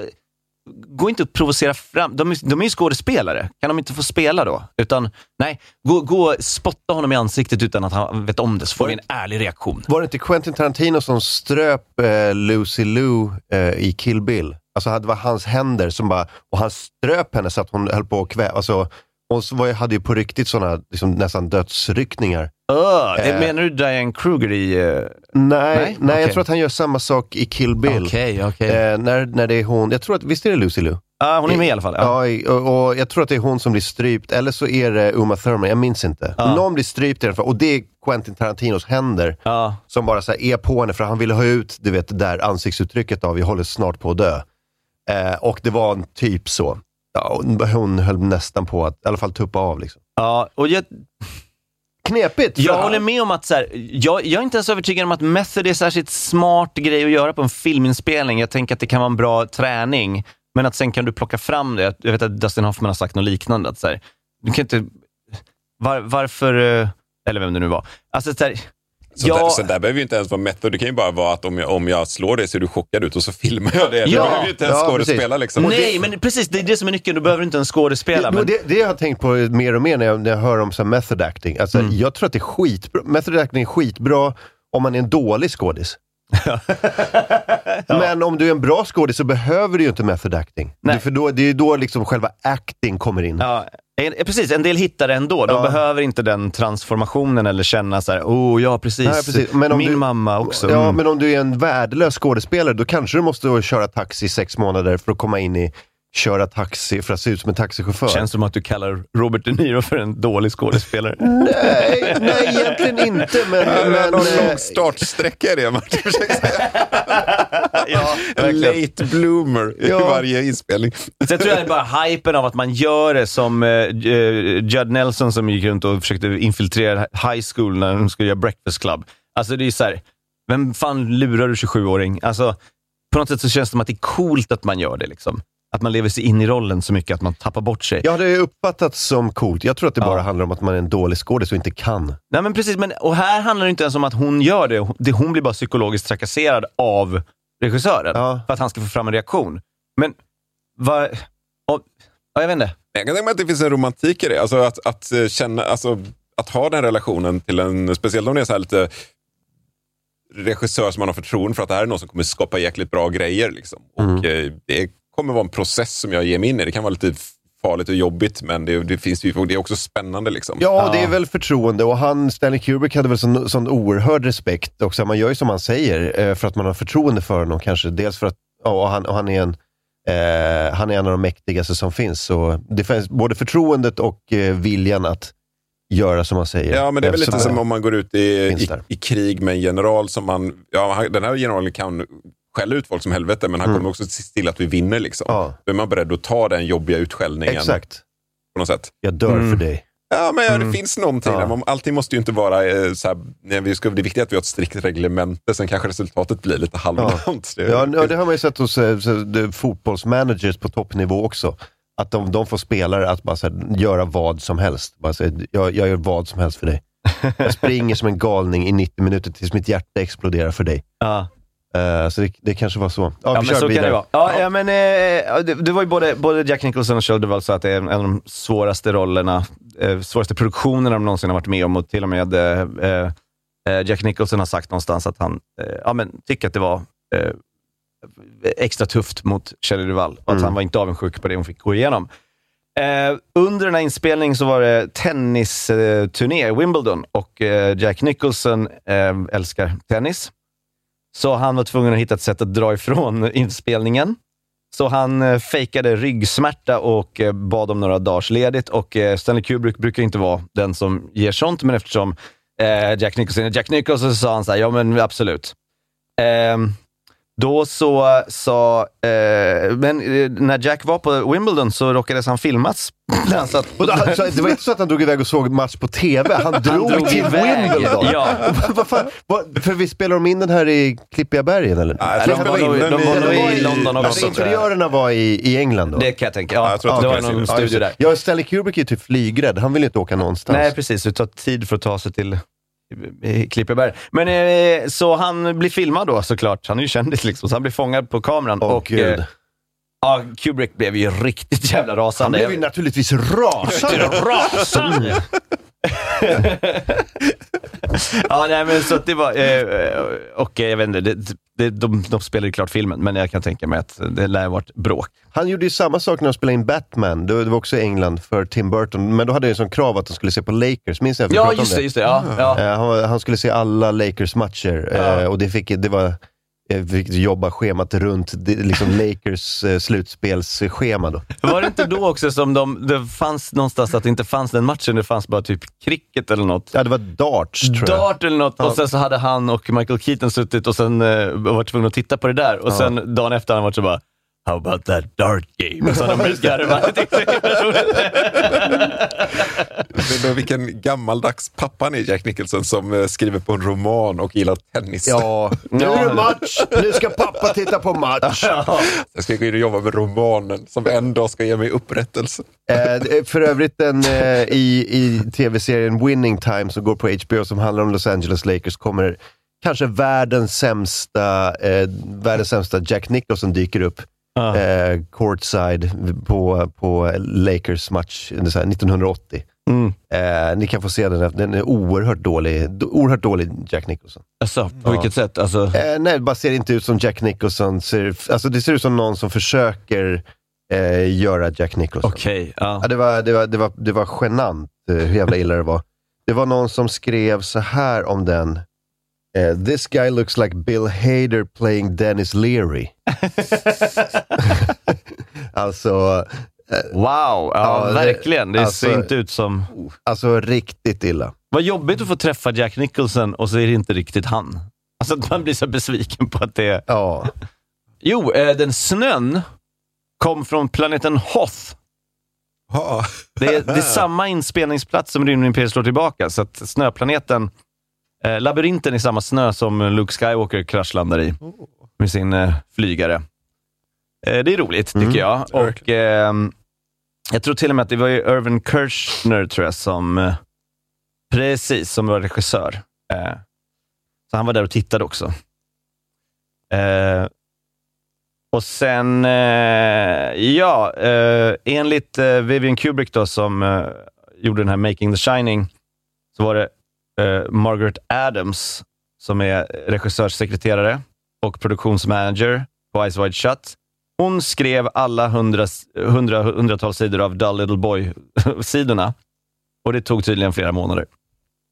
B: gå inte och provocera fram. De, är- de är ju skådespelare. Kan de inte få spela då? Utan, nej, gå, gå och spotta honom i ansiktet utan att han vet om det, så får vi en ärlig reaktion.
A: Var det inte Quentin Tarantino som ströp eh, Lucy Liu eh, i Kill Bill? Alltså det var hans händer som bara, och han ströp henne så att hon höll på att kväva. Alltså, hon var, hade ju på riktigt sådana liksom, nästan dödsryckningar.
B: Öh, det
A: Eh.
B: menar du Diane Kruger i... eh,
A: Nej,
B: Nej?
A: nej, jag
B: Okej.
A: tror att han gör samma sak i Kill Bill.
B: Okej, okej.
A: Eh, när, när det är hon, jag tror att, visst är det Lucy Liu?
B: Ja, hon är med i alla fall. Ja.
A: Ja, och, och jag tror att det är hon som blir strypt, eller så är det Uma Thurman, jag minns inte.
B: Ja.
A: Någon blir strypt i alla fall, och det är Quentin Tarantinos händer
B: Ja.
A: som bara så är på henne, för han ville ha ut du vet, det där ansiktsuttrycket av vi håller snart på att dö. Eh, och det var en typ så. Ja, hon höll nästan på att i alla fall tuppa av. Liksom.
B: Ja, och jag,
A: Knepigt!
B: Jag håller med om att så här, jag, jag är inte ens övertygad om att method är särskilt smart grej att göra på en filminspelning. Jag tänker att det kan vara en bra träning, men att sen kan du plocka fram det. Jag vet att Dustin Hoffman har sagt något liknande. Att så här, du kan inte... Var, varför... eh, Eller vem det nu var. Alltså, så här,
C: Så,
B: ja,
C: där, så där behöver ju inte ens vara method. Det kan ju bara vara att om jag, om jag slår dig ser du chockad ut och så filmar jag det.
B: Ja.
C: det behöver ju inte ens
A: Ja,
C: skådespela liksom.
B: Nej, men precis. Det är det som är nyckeln. Du behöver inte en skådespela.
A: Det,
B: Men,
A: det, det jag har tänkt på mer och mer när jag, när jag hör om så method acting. Alltså,
B: Mm.
A: Jag tror att det är skitbra. Method acting är skitbra om man är en dålig skådis. Men om du är en bra skådis så behöver du ju inte method acting.
B: Nej.
A: Det, för då, det är ju då liksom själva acting kommer in.
B: ja, en, eh, precis, en del hittar det ändå. De
A: Ja.
B: behöver inte den transformationen eller känna så här, oh ja precis,
A: Nej, precis. Men om
B: min
A: du-
B: mamma också.
A: Ja,
B: Mm.
A: men om du är en värdelös skådespelare, då kanske du måste köra taxi i sex månader för att komma in i köra taxi för att se ut som en taxichaufför.
B: Känns som att du kallar Robert De Niro för en dålig skådespelare.
A: Nej, nej, egentligen inte. Men,
C: Men,
A: men,
C: någon
A: eh,
C: lång startsträcka är det Martin försöker säga.
B: ja,
C: En late bloomer i
A: Ja.
C: varje inspelning.
B: Så jag tror det är bara hypen av att man gör det som eh, Judd Nelson som gick runt och försökte infiltrera high school när de skulle göra Breakfast Club. Alltså det är så här, vem fan lurar du 27-åring? Alltså, på något sätt så känns det som att det är coolt att man gör det. Liksom. Att man lever sig in i rollen så mycket att man tappar bort sig.
A: Ja, det är uppfattats som coolt. Jag tror att det
B: Ja.
A: bara handlar om att man är en dålig skådis och inte kan.
B: Nej men precis, men, och här handlar det inte ens om att hon gör det. det hon blir bara psykologiskt trakasserad av regissören
A: Ja.
B: för att han ska få fram en reaktion. Men vad... och- Ja, jag vet inte.
C: Jag kan tänka mig att det finns en romantik i det. Alltså att, att eh, känna, alltså att ha den relationen till en, speciellt om det är så här lite regissör som man har förtroende för att det här är någon som kommer skapa jäkligt bra grejer. Liksom. Och eh, det kommer vara en process som jag ger mig in i. Det kan vara lite farligt och jobbigt men det, det, finns ju, det är också spännande. Liksom.
A: Ja, det är väl förtroende och han, Stanley Kubrick hade väl sån, sån oerhörd respekt också. Man gör ju som han säger eh, för att man har förtroende för honom kanske. Dels för att ja, och han, och han, är en, eh, han är en av de mäktigaste som finns. Så det finns både förtroendet och eh, viljan att göra som han säger.
C: Ja, men det är väl lite som om man går ut i, i, i krig med en general som man... Ja, den här generalen kan skälla ut folk som helvete, men han kommer också se till att vi vinner. Liksom.
A: Ja.
C: Då är man beredd att ta den jobbiga utskällningen
A: Exakt.
C: på något sätt.
A: Jag dör
B: Mm.
A: för dig.
C: Ja, men ja, det finns någonting.
A: Ja.
C: där. Man- Allting måste ju inte vara eh, så här, nej, vi ska, Det är viktigt att vi har ett strikt reglemente, sen kanske resultatet blir lite halvdant. Det-
A: Ja, ja, det har man ju sett hos eh, fotbollsmanagers på toppnivå också. Att de, de får spelare att bara så här, göra vad som helst. Bara, så, här, jag, jag gör vad som helst för dig. Jag springer som en galning i 90 minuter tills mitt hjärta exploderar för dig.
B: Ja.
A: Eh, så det, det kanske var så. Ja,
B: Ja,
A: vi
B: men så
A: vidare.
B: kan det vara. Ja, ja. men, eh, ja, det, det var ju både, både Jack Nicholson och Duvall sa att det är en av de svåraste rollerna, eh, svåraste produktionerna de någonsin har varit med om och till och med eh, eh, Jack Nicholson har sagt någonstans att han eh, ja, men, tycker att det var eh, extra tufft mot Shelley Duvall och att
A: Mm.
B: han var inte avundsjuk på det hon fick gå igenom. Eh, under den här inspelningen så var det tennisturné i Wimbledon och eh, Jack Nicholson eh, älskar tennis. Så han var tvungen att hitta ett sätt att dra ifrån inspelningen. Så han eh, fejkade ryggsmärta och eh, bad om några dagars ledigt. Och eh, Stanley Kubrick brukar inte vara den som ger sånt, men eftersom Jack Nicholson är Jack Nicholson så sa han så här, ja men absolut. Ehm, då så sa, eh, men eh, när Jack var på Wimbledon så råkades han filmas. Han satt-
A: Och då, alltså, det var inte så att han drog iväg och såg match på TV. Han drog,
B: drog
A: till
B: iväg.
A: Wimbledon.
B: Ja.
A: Vad fan, vad, för vi spelar de in den här i Klippiga bergen eller?
C: Ja, jag
B: de
C: tror
B: var
C: de in
B: de
C: den
B: var
C: i-
B: i London
A: Alltså,
B: också. jag.
A: interiörerna var i, i England då?
B: Det kan jag tänka. Ja,
C: Ja, jag tror att
B: det
C: de
B: var någon studio där.
A: Ja, Stanley Kubrick är ju typ flygrädd. Han vill ju inte åka någonstans.
B: Nej, precis. Det tar tid för att ta sig till Klippeberg. Men eh, så han blir filmad då såklart. Han är ju kändis liksom, så han blir fångad på kameran.
A: Åh,
B: och
A: Gud.
B: eh, ja, Kubrick blev ju riktigt jävla
A: Han
B: rasande.
A: blev ju naturligtvis rasande.
B: rasande! Ja, nej, men så att det var... Eh, och eh, jag vet inte, det, det, de, de spelade klart filmen, men jag kan tänka mig att det lär ha varit bråk.
A: Han gjorde ju samma sak när de spelade in Batman. Det det var också i England för Tim Burton. Men då hade han som krav att de skulle se på Lakers. Minns vi
B: Ja, just det. Just det ja, ja.
A: Eh, han, han skulle se alla Lakers-matcher
B: Ja.
A: eh, och det, fick, det var eh, jobba schemat runt liksom Lakers eh, slutspelsschema då.
B: Var det inte då också som de, det fanns någonstans att det inte fanns den matchen, det fanns bara typ cricket eller något?
A: Ja, det var darts tror jag.
B: Dart eller något och sen så hade han och Michael Keaton suttit och sen eh, var tvungna att titta på det där och
A: Ja.
B: sen dagen efter han varit så bara How about that dark game? Så de.
C: Men vilken gammaldags pappa han är, Jack Nicholson, som eh, skriver på en roman och gillar tennis.
A: Ja, nu är det match. Nu ska pappa titta på match.
C: Jag ska gå in och jobba med romanen som en dag ska ge mig upprättelse.
A: Eh, för övrigt den eh, i, i tv-serien Winning Time som går på HBO som handlar om Los Angeles Lakers kommer kanske världens sämsta, eh, världens sämsta Jack Nicholson dyker upp.
B: Ja.
A: Eh, courtside på, på Lakers match det är så här 1980.
B: Mm.
A: Eh, ni kan få se den, den är oerhört dålig, oerhört dålig Jack Nicholson.
B: Alltså, på vilket sätt? Alltså,
A: Eh, nej, det bara ser inte ut som Jack Nicholson. Ser, alltså det ser ut som någon som försöker eh, göra Jack Nicholson.
B: Okej, ja.
A: Ja, det, var, det, var, det, var, det var genant eh, hur jävla illa det var. Det var någon som skrev så här om den. Eh, This guy looks like Bill Hader playing Dennis Leary. alltså, eh,
B: Wow, ja,
A: det-
B: verkligen. Det
A: alltså-
B: ser inte ut som...
A: alltså riktigt illa.
B: Vad jobbigt att få träffa Jack Nicholson och så är det inte riktigt han. Alltså att man blir så besviken på att det är...
A: Ja,
B: Jo, eh, den snön kom från planeten Hoth. Det är, det är samma inspelningsplats som Rymdimperiet slår tillbaka, så att snöplaneten, eh, labyrinten är samma snö som Luke Skywalker kraschlandar i med sin eh, flygare. Eh, det är roligt, tycker jag. Och ehm, Jag tror till och med att det var ju Irvin Kershner, tror jag, som eh, precis, som var regissör. Eh, så han var där och tittade också. Eh, och sen, eh, ja, eh, enligt eh, Vivian Kubrick då, som eh, gjorde den här Making the Shining, så var det eh, Margaret Adams som är regissörssekreterare och produktionsmanager på Eyes Wide Shut. Hon skrev alla hundra, hundra, hundratals sidor av Dull Little Boy-sidorna och det tog tydligen flera månader.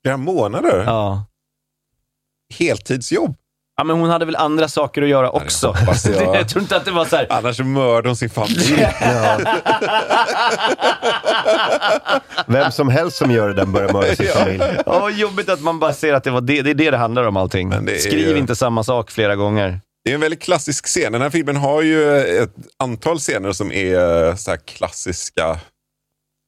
C: Flera månader?
B: Ja.
C: Heltidsjobb?
B: Ja, men hon hade väl andra saker att göra också.
C: hoppas jag.
B: jag tror inte att det var så här...
C: Annars mördar hon sin familj.
A: Vem som helst som gör det där börjar mörda sin familj.
B: Ja, vad jobbigt att man bara ser att det, var det, det är det det handlar om allting.
C: Det
B: Skriv
C: ju-
B: inte samma sak flera gånger.
C: Det är en väldigt klassisk scen. Den här filmen har ju ett antal scener som är så här klassiska,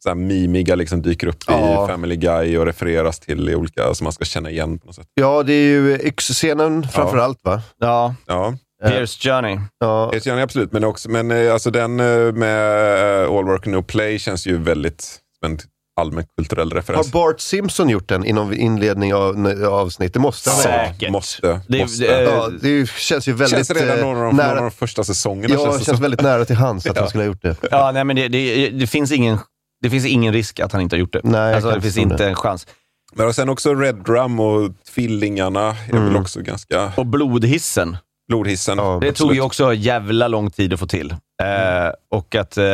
C: så här mimiga, liksom dyker upp
A: Ja.
C: i Family Guy och refereras till i olika som man ska känna igen på något sätt.
A: Ja, det är ju yxscenen framför allt va?
B: Ja,
C: Ja,
B: Here's Journey.
A: Ja,
C: det känner jag absolut. Men, också, men eh, alltså den eh, med eh, All Work No Play känns ju väldigt som en allmän kulturell
A: har
C: referens.
A: Bart Simpson gjort den i någon inledning av av avsnitt? Det måste han ha gjort.
B: Säkert.
C: Måste.
B: Det-
C: måste.
B: det-
A: Ja, det känns ju väldigt
C: känns redan
A: eh,
C: någon av, de, någon av
A: nära.
C: de första säsongerna.
A: Ja,
C: känns
A: det känns väldigt nära till hands att han skulle ha gjort det.
B: Ja, nej, men det, det, det, finns ingen, det finns ingen risk att han inte har gjort det.
A: Nej,
B: alltså, det finns inte
A: det.
B: en chans.
C: Men och sen också Red Drum och Tvillingarna är
A: Mm.
C: väl också ganska...
B: Och blodhissen.
C: Blodhissen.
A: Ja,
B: Det tog
C: absolut.
B: ju också jävla lång tid att få till. Eh, och att eh,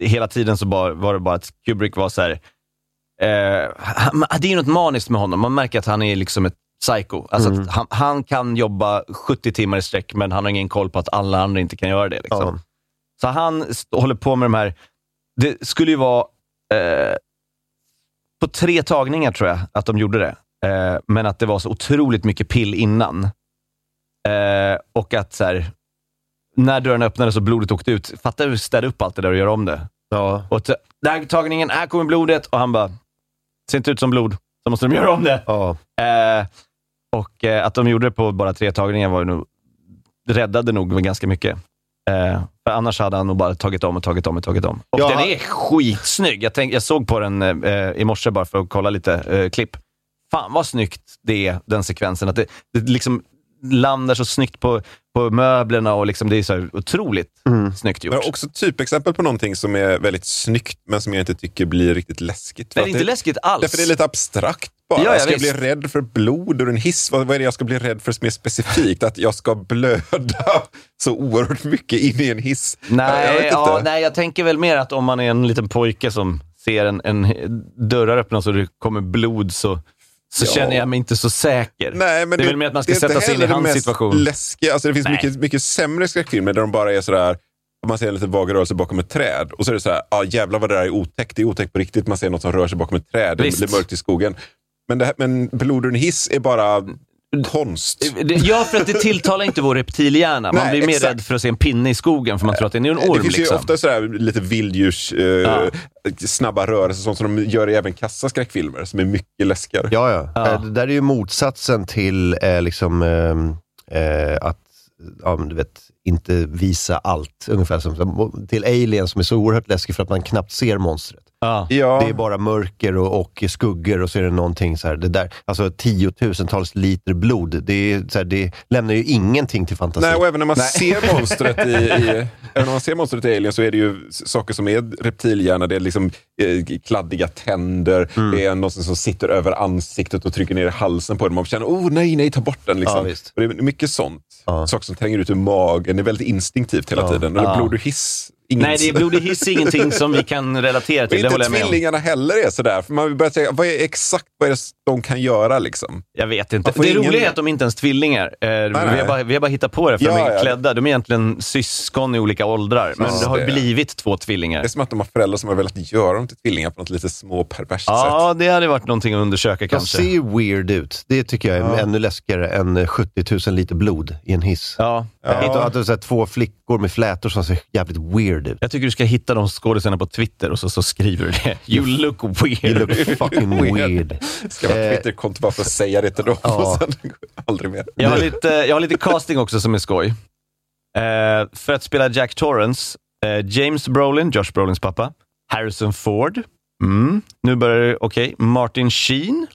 B: hela tiden så bara, var det bara att Kubrick var så här. Eh, han, det är ju något maniskt med honom. Man märker att han är liksom ett psycho. Alltså
A: Mm.
B: att han, han kan jobba 70 timmar i sträck, men han har ingen koll på att alla andra inte kan göra det. Liksom.
A: Ja.
B: Så han håller på med de här... Det skulle ju vara eh, på tre tagningar, tror jag, att de gjorde det. Eh, men att det var så otroligt mycket pill innan. Eh, och att så här, när dörren öppnades och blodet åkte ut, fatta hur städa upp allt det där och göra om det.
A: Ja.
B: Och t- där tagningen, här kommer blodet och han bara, ser inte ut som blod, så måste de göra om det.
A: Ja.
B: Eh, och eh, att de gjorde det på bara tre tagningar var ju nog, räddade nog ganska mycket. Eh, för annars hade han nog bara tagit om och tagit om och tagit om. Och
A: Ja,
B: den är skitsnygg. Jag, tänk, jag såg på den eh, i morse bara för att kolla lite eh, klipp. Fan vad snyggt det är, den sekvensen. Att det, det liksom landar så snyggt på, på möblerna och liksom, det är så här otroligt
A: Mm.
B: snyggt gjort.
C: Men också typexempel på någonting som är väldigt snyggt, men som jag inte tycker blir riktigt läskigt.
B: det är inte läskigt alls.
C: Därför det är lite abstrakt bara.
B: Ja, ja,
C: ska jag bli rädd för blod ur en hiss? Vad, vad är det jag ska bli rädd för är specifikt? Att jag ska blöda så oerhört mycket in i en hiss? jag
B: Nej,
C: inte.
B: ja, nej, jag tänker väl mer att om man är en liten pojke som ser en, en dörrar öppnas och det kommer blod så, så
C: Ja.
B: känner jag mig inte så säker.
C: Nej, men
B: det är väl mer att man ska
C: det
B: sätta sig in i
C: det
B: hans situation.
C: Läskiga. Alltså, det finns
B: Nej.
C: mycket, mycket sämre skräckfilmer där de bara är sådär, man ser en liten vag rörelse bakom ett träd och så är det så här, ah, jävlar vad det där är otäckt. Det är otäckt på riktigt. Man ser något som rör sig bakom ett träd. Det
B: Visst.
C: blir mörkt i skogen. Men, det här, men hiss är bara konst.
B: Ja, för att det tilltalar inte vår reptilhjärna. Man
C: Nej,
B: blir mer
C: exakt.
B: rädd för att se en pinne i skogen, för man tror att det är en orm.
C: det finns
B: liksom.
C: ju ofta sådär lite vilddjurs, eh, snabba rörelser, sånt som de gör i även kassaskräckfilmer, som är mycket läskigare.
A: Ja, ja.
B: Ja.
A: Eh, Det där är ju motsatsen till eh, liksom, ehm, eh, att ja, men du vet, inte visa allt. Ungefär som till Alien som är så oerhört läskig för att man knappt ser monstret.
B: Ja.
C: Ja.
A: Det är bara mörker och, och skuggor och så är det någonting så här, det där, alltså tiotusentals liter blod. Det, är, så här, det lämnar ju ingenting till fantasi.
C: Nej, och även när man ser monstret i, i, även när man ser monstret i Alien så är det ju saker som är reptilhjärna. Det är liksom eh, kladdiga tänder,
A: Mm.
C: det är något som sitter över ansiktet och trycker ner i halsen på den. Man känner, oh nej, nej, ta bort den.
A: Ja,
C: Liksom. och det är mycket sånt.
A: Ja.
C: Saker som tränger ut ur magen. Det är väldigt instinktivt hela
A: Ja.
C: tiden. Och
B: Ja.
C: blod och hiss. Ingen
B: Nej, det är blodig hiss är ingenting som vi kan relatera till. Det
C: inte
B: om.
C: tvillingarna heller är sådär. För man vill börja tänka, vad är exakt vad är det de kan göra liksom?
B: Jag vet inte. Det
C: ingen-
B: roliga är att de inte ens är tvillingar. Eh, vi,
C: nej.
B: har bara, vi har bara hittat på det för
C: Ja,
B: de är
C: ja.
B: klädda. De är egentligen syskon i olika åldrar, men
C: Just
B: det har
C: det.
B: blivit två
C: Det
B: tvillingar.
C: är som att de har föräldrar som har velat göra dem till tvillingar på något lite småperverst sätt.
B: Ja, det hade varit någonting att undersöka
A: De
B: kanske.
A: ser ju weird ut. Det tycker jag är
C: Ja.
A: ännu läskigare än eh, 70 000 liter blod i en hiss.
B: Ja.
C: Ja.
A: Inte att det så här, två flickor med flätor som ser jävligt weird ut.
B: Jag tycker du ska hitta de skådespelarna på Twitter och så, så skriver du det. You look weird.
A: You look fucking weird.
C: Ska vara
A: Eh,
C: Twitterkonto bara för att säga det till dem
A: Ja.
C: och sen aldrig mer.
B: Jag har, lite, jag har lite casting också som är skoj. Eh, för att spela Jack Torrance, eh, James Brolin, Josh Brolins pappa, Harrison Ford, mm. nu börjar det, okej, Martin Sheen,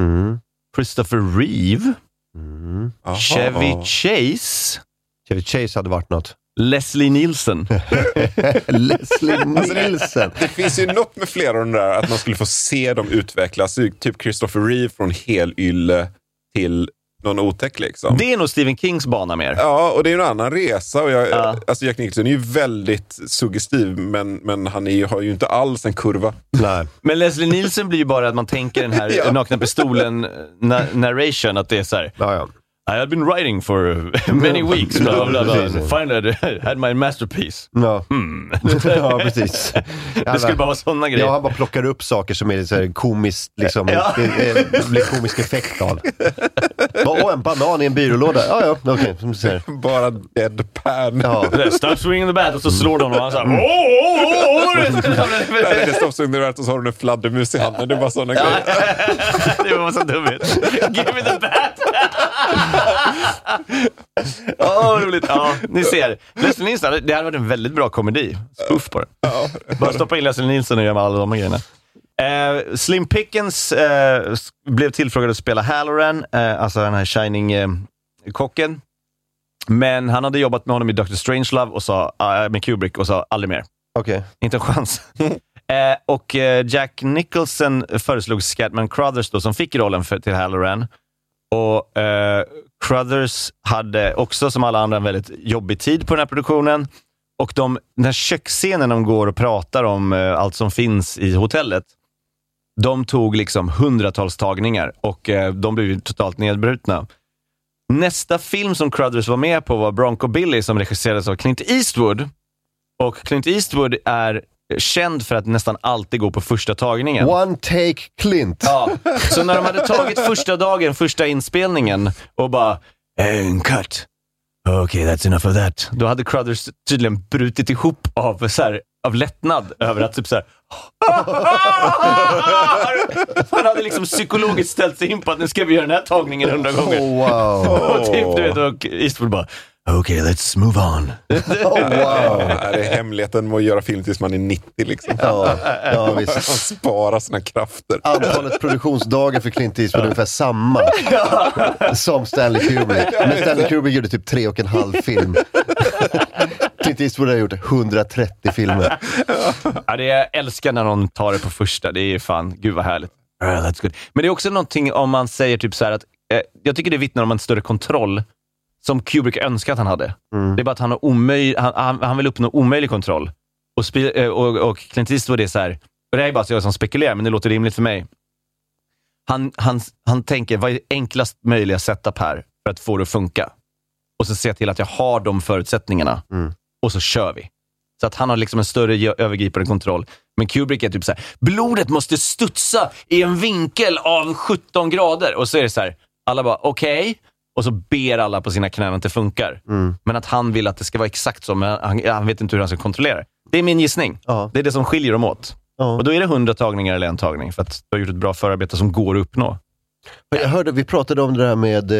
A: Mm.
B: Christopher Reeve,
A: Mm.
B: Chevy Chase,
A: Chevy Chase hade varit något.
B: Leslie Nielsen.
A: Leslie Nielsen.
C: Det finns ju något med flera av de där, att man skulle få se dem utvecklas. Typ Christopher Reeve från helylle till någon otäck liksom.
B: Det är nog Stephen Kings bana mer.
C: Ja, och det är en annan resa. Och jag,
B: Ja.
C: alltså Jack Nicholson är ju väldigt suggestiv, men, men han är har ju inte alls en kurva.
A: Nej.
B: Men Leslie Nielsen blir ju bara att man tänker den här
C: Ja.
B: nakna pistolen na- narration, att det är så här.
A: Ja, ja.
B: I have been writing for many weeks, bla bla bla. Finally I had my masterpiece.
A: Ja.
B: Hmm.
A: ja, precis.
B: Det skulle bara vara sådana grejer.
A: Ja, han bara plockar upp saker som är så här komiskt, liksom,
B: Ja.
A: det, blir komisk effekt av. Bara, Åh, en banan i en byrålåda. Ja, ja, okej, som du säger.
C: Bara deadpan.
A: Ja.
B: Stop swinging the bat och så slår de och han såhär åh, åh, åh,
C: Nej, det är stoppsugnet och så har hon en fladdermus i handen. Det är bara sådana grejer.
B: Det var så dumhet. Give me the bat! Åh, roligt. Ja, ni ser. Leslie Nielsen, det hade varit en väldigt bra komedi. Spoof på det. Bara stoppa in Leslie Nielsen och göra alla de grejerna. Eh, Slim Pickens eh, blev tillfrågad att spela Halloran, eh, alltså den här Shining-kocken. Men han hade jobbat med honom i Dr. Strangelove och sa, eh, med Kubrick och sa aldrig mer.
A: Okej.
B: Inte en chans. eh, och eh, Jack Nicholson föreslog Scatman Crothers då, som fick rollen för, till Halloran. Och eh, Crothers hade också, som alla andra, en väldigt jobbig tid på den här produktionen. Och de, den här köksscenen de går och pratar om eh, allt som finns i hotellet, de tog liksom hundratals tagningar och eh, de blev ju totalt nedbrutna. Nästa film som Crothers var med på var Bronco Billy som regisserades av Clint Eastwood. Och Clint Eastwood är känd för att nästan alltid gå på första tagningen.
A: One take Clint.
B: Ja. Så när de hade tagit första dagen, första inspelningen och bara en cut. Okej, that's enough of that. Då hade Crothers tydligen brutit ihop av, så här, av lättnad över att typ så här. Han hade liksom psykologiskt ställt sig in på att nu ska vi göra den här tagningen hundra gånger.
A: Oh, wow.
B: Och typ, du vet, och Eastwood bara okej, let's move on.
A: Oh, wow.
C: Det är hemligheten med att göra film tills man är 90. Liksom.
A: Ja, ja,
C: Man
A: visst.
C: sparar sina krafter.
A: Antalet produktionsdagar för Clint Eastwood är ungefär samma som Stanley Kubrick. Men Stanley Kubrick gjorde typ tre och en halv film. Clint Eastwood har gjort 130 filmer.
B: Ja, det jag älskar när någon tar det på första. Det är fan, gud vad härligt. Ah, that's good. Men det är också någonting om man säger typ så här att, eh, jag tycker det vittnar om en större kontroll som Kubrick önskar att han hade. Det är bara att han, har omöj, han, han, han vill uppnå omöjlig kontroll. Och, spe, eh, och, och Clint Eastwood är så här, och det här är bara så jag som spekulerar, men det låter rimligt för mig. Han, han, han tänker, vad är enklast möjliga setup här för att få det att funka? Och så jag till att jag har de förutsättningarna. Och så kör vi. Så att han har liksom en större övergripande kontroll. Men Kubrick är typ så här, blodet måste studsa i en vinkel av 17 grader. Och så är det så här, Alla bara okej, och så ber alla på sina knän att det funkar.
A: Mm.
B: Men att han vill att det ska vara exakt så, men han, han vet inte hur han ska kontrollera det. Det är min gissning.
A: Ja.
B: Det är det som skiljer dem åt.
A: Ja.
B: Och då är det 100 tagningar eller en tagning, för att du har gjort ett bra förarbete som går att uppnå.
A: Jag hörde, vi pratade om det här med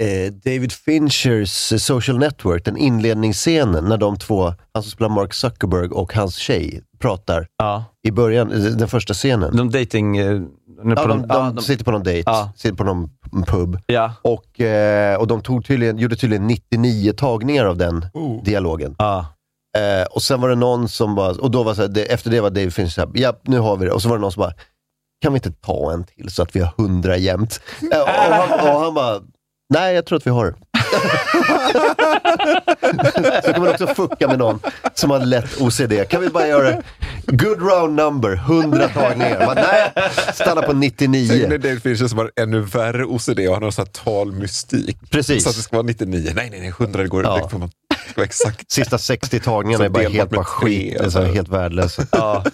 A: eh, David Finchers Social Network, den inledningsscenen när de två, han som spelar Mark Zuckerberg och hans tjej, pratar
B: Ja.
A: i början, eh, den första scenen.
B: De dating... eh,
A: ja,
B: på
A: de,
B: de-
A: de,
B: de-
A: sitter på någon dejt,
B: Ja.
A: sitter på någon pub. Och, eh, och de tog tydligen, gjorde tydligen 99 tagningar av den dialogen.
B: Ja.
A: Eh, och sen var det någon som bara, och då var så här, det, efter det var David Fincher såhär, ja nu har vi det. Och så var det någon som bara, kan vi inte ta en till så att vi har 100 jämt? Eh, och, han, och han bara, nej jag tror att vi har det. så kan man också fucka med någon som har lätt OCD. Kan vi bara göra? Good round number, 100 tagningar. Bara, nej, stanna på
C: Tänk
A: 99.
C: när David Fincher som har ännu värre OCD och han har så här talmystik.
A: Precis.
C: Så att det ska vara 99. Nej, nej, nej, 100 det går
A: Ja.
C: det får man, det exakt.
A: Sista 60 tagningarna är bara helt bara skit. Det är så här
C: alltså.
A: helt värdelösa.
B: Ja.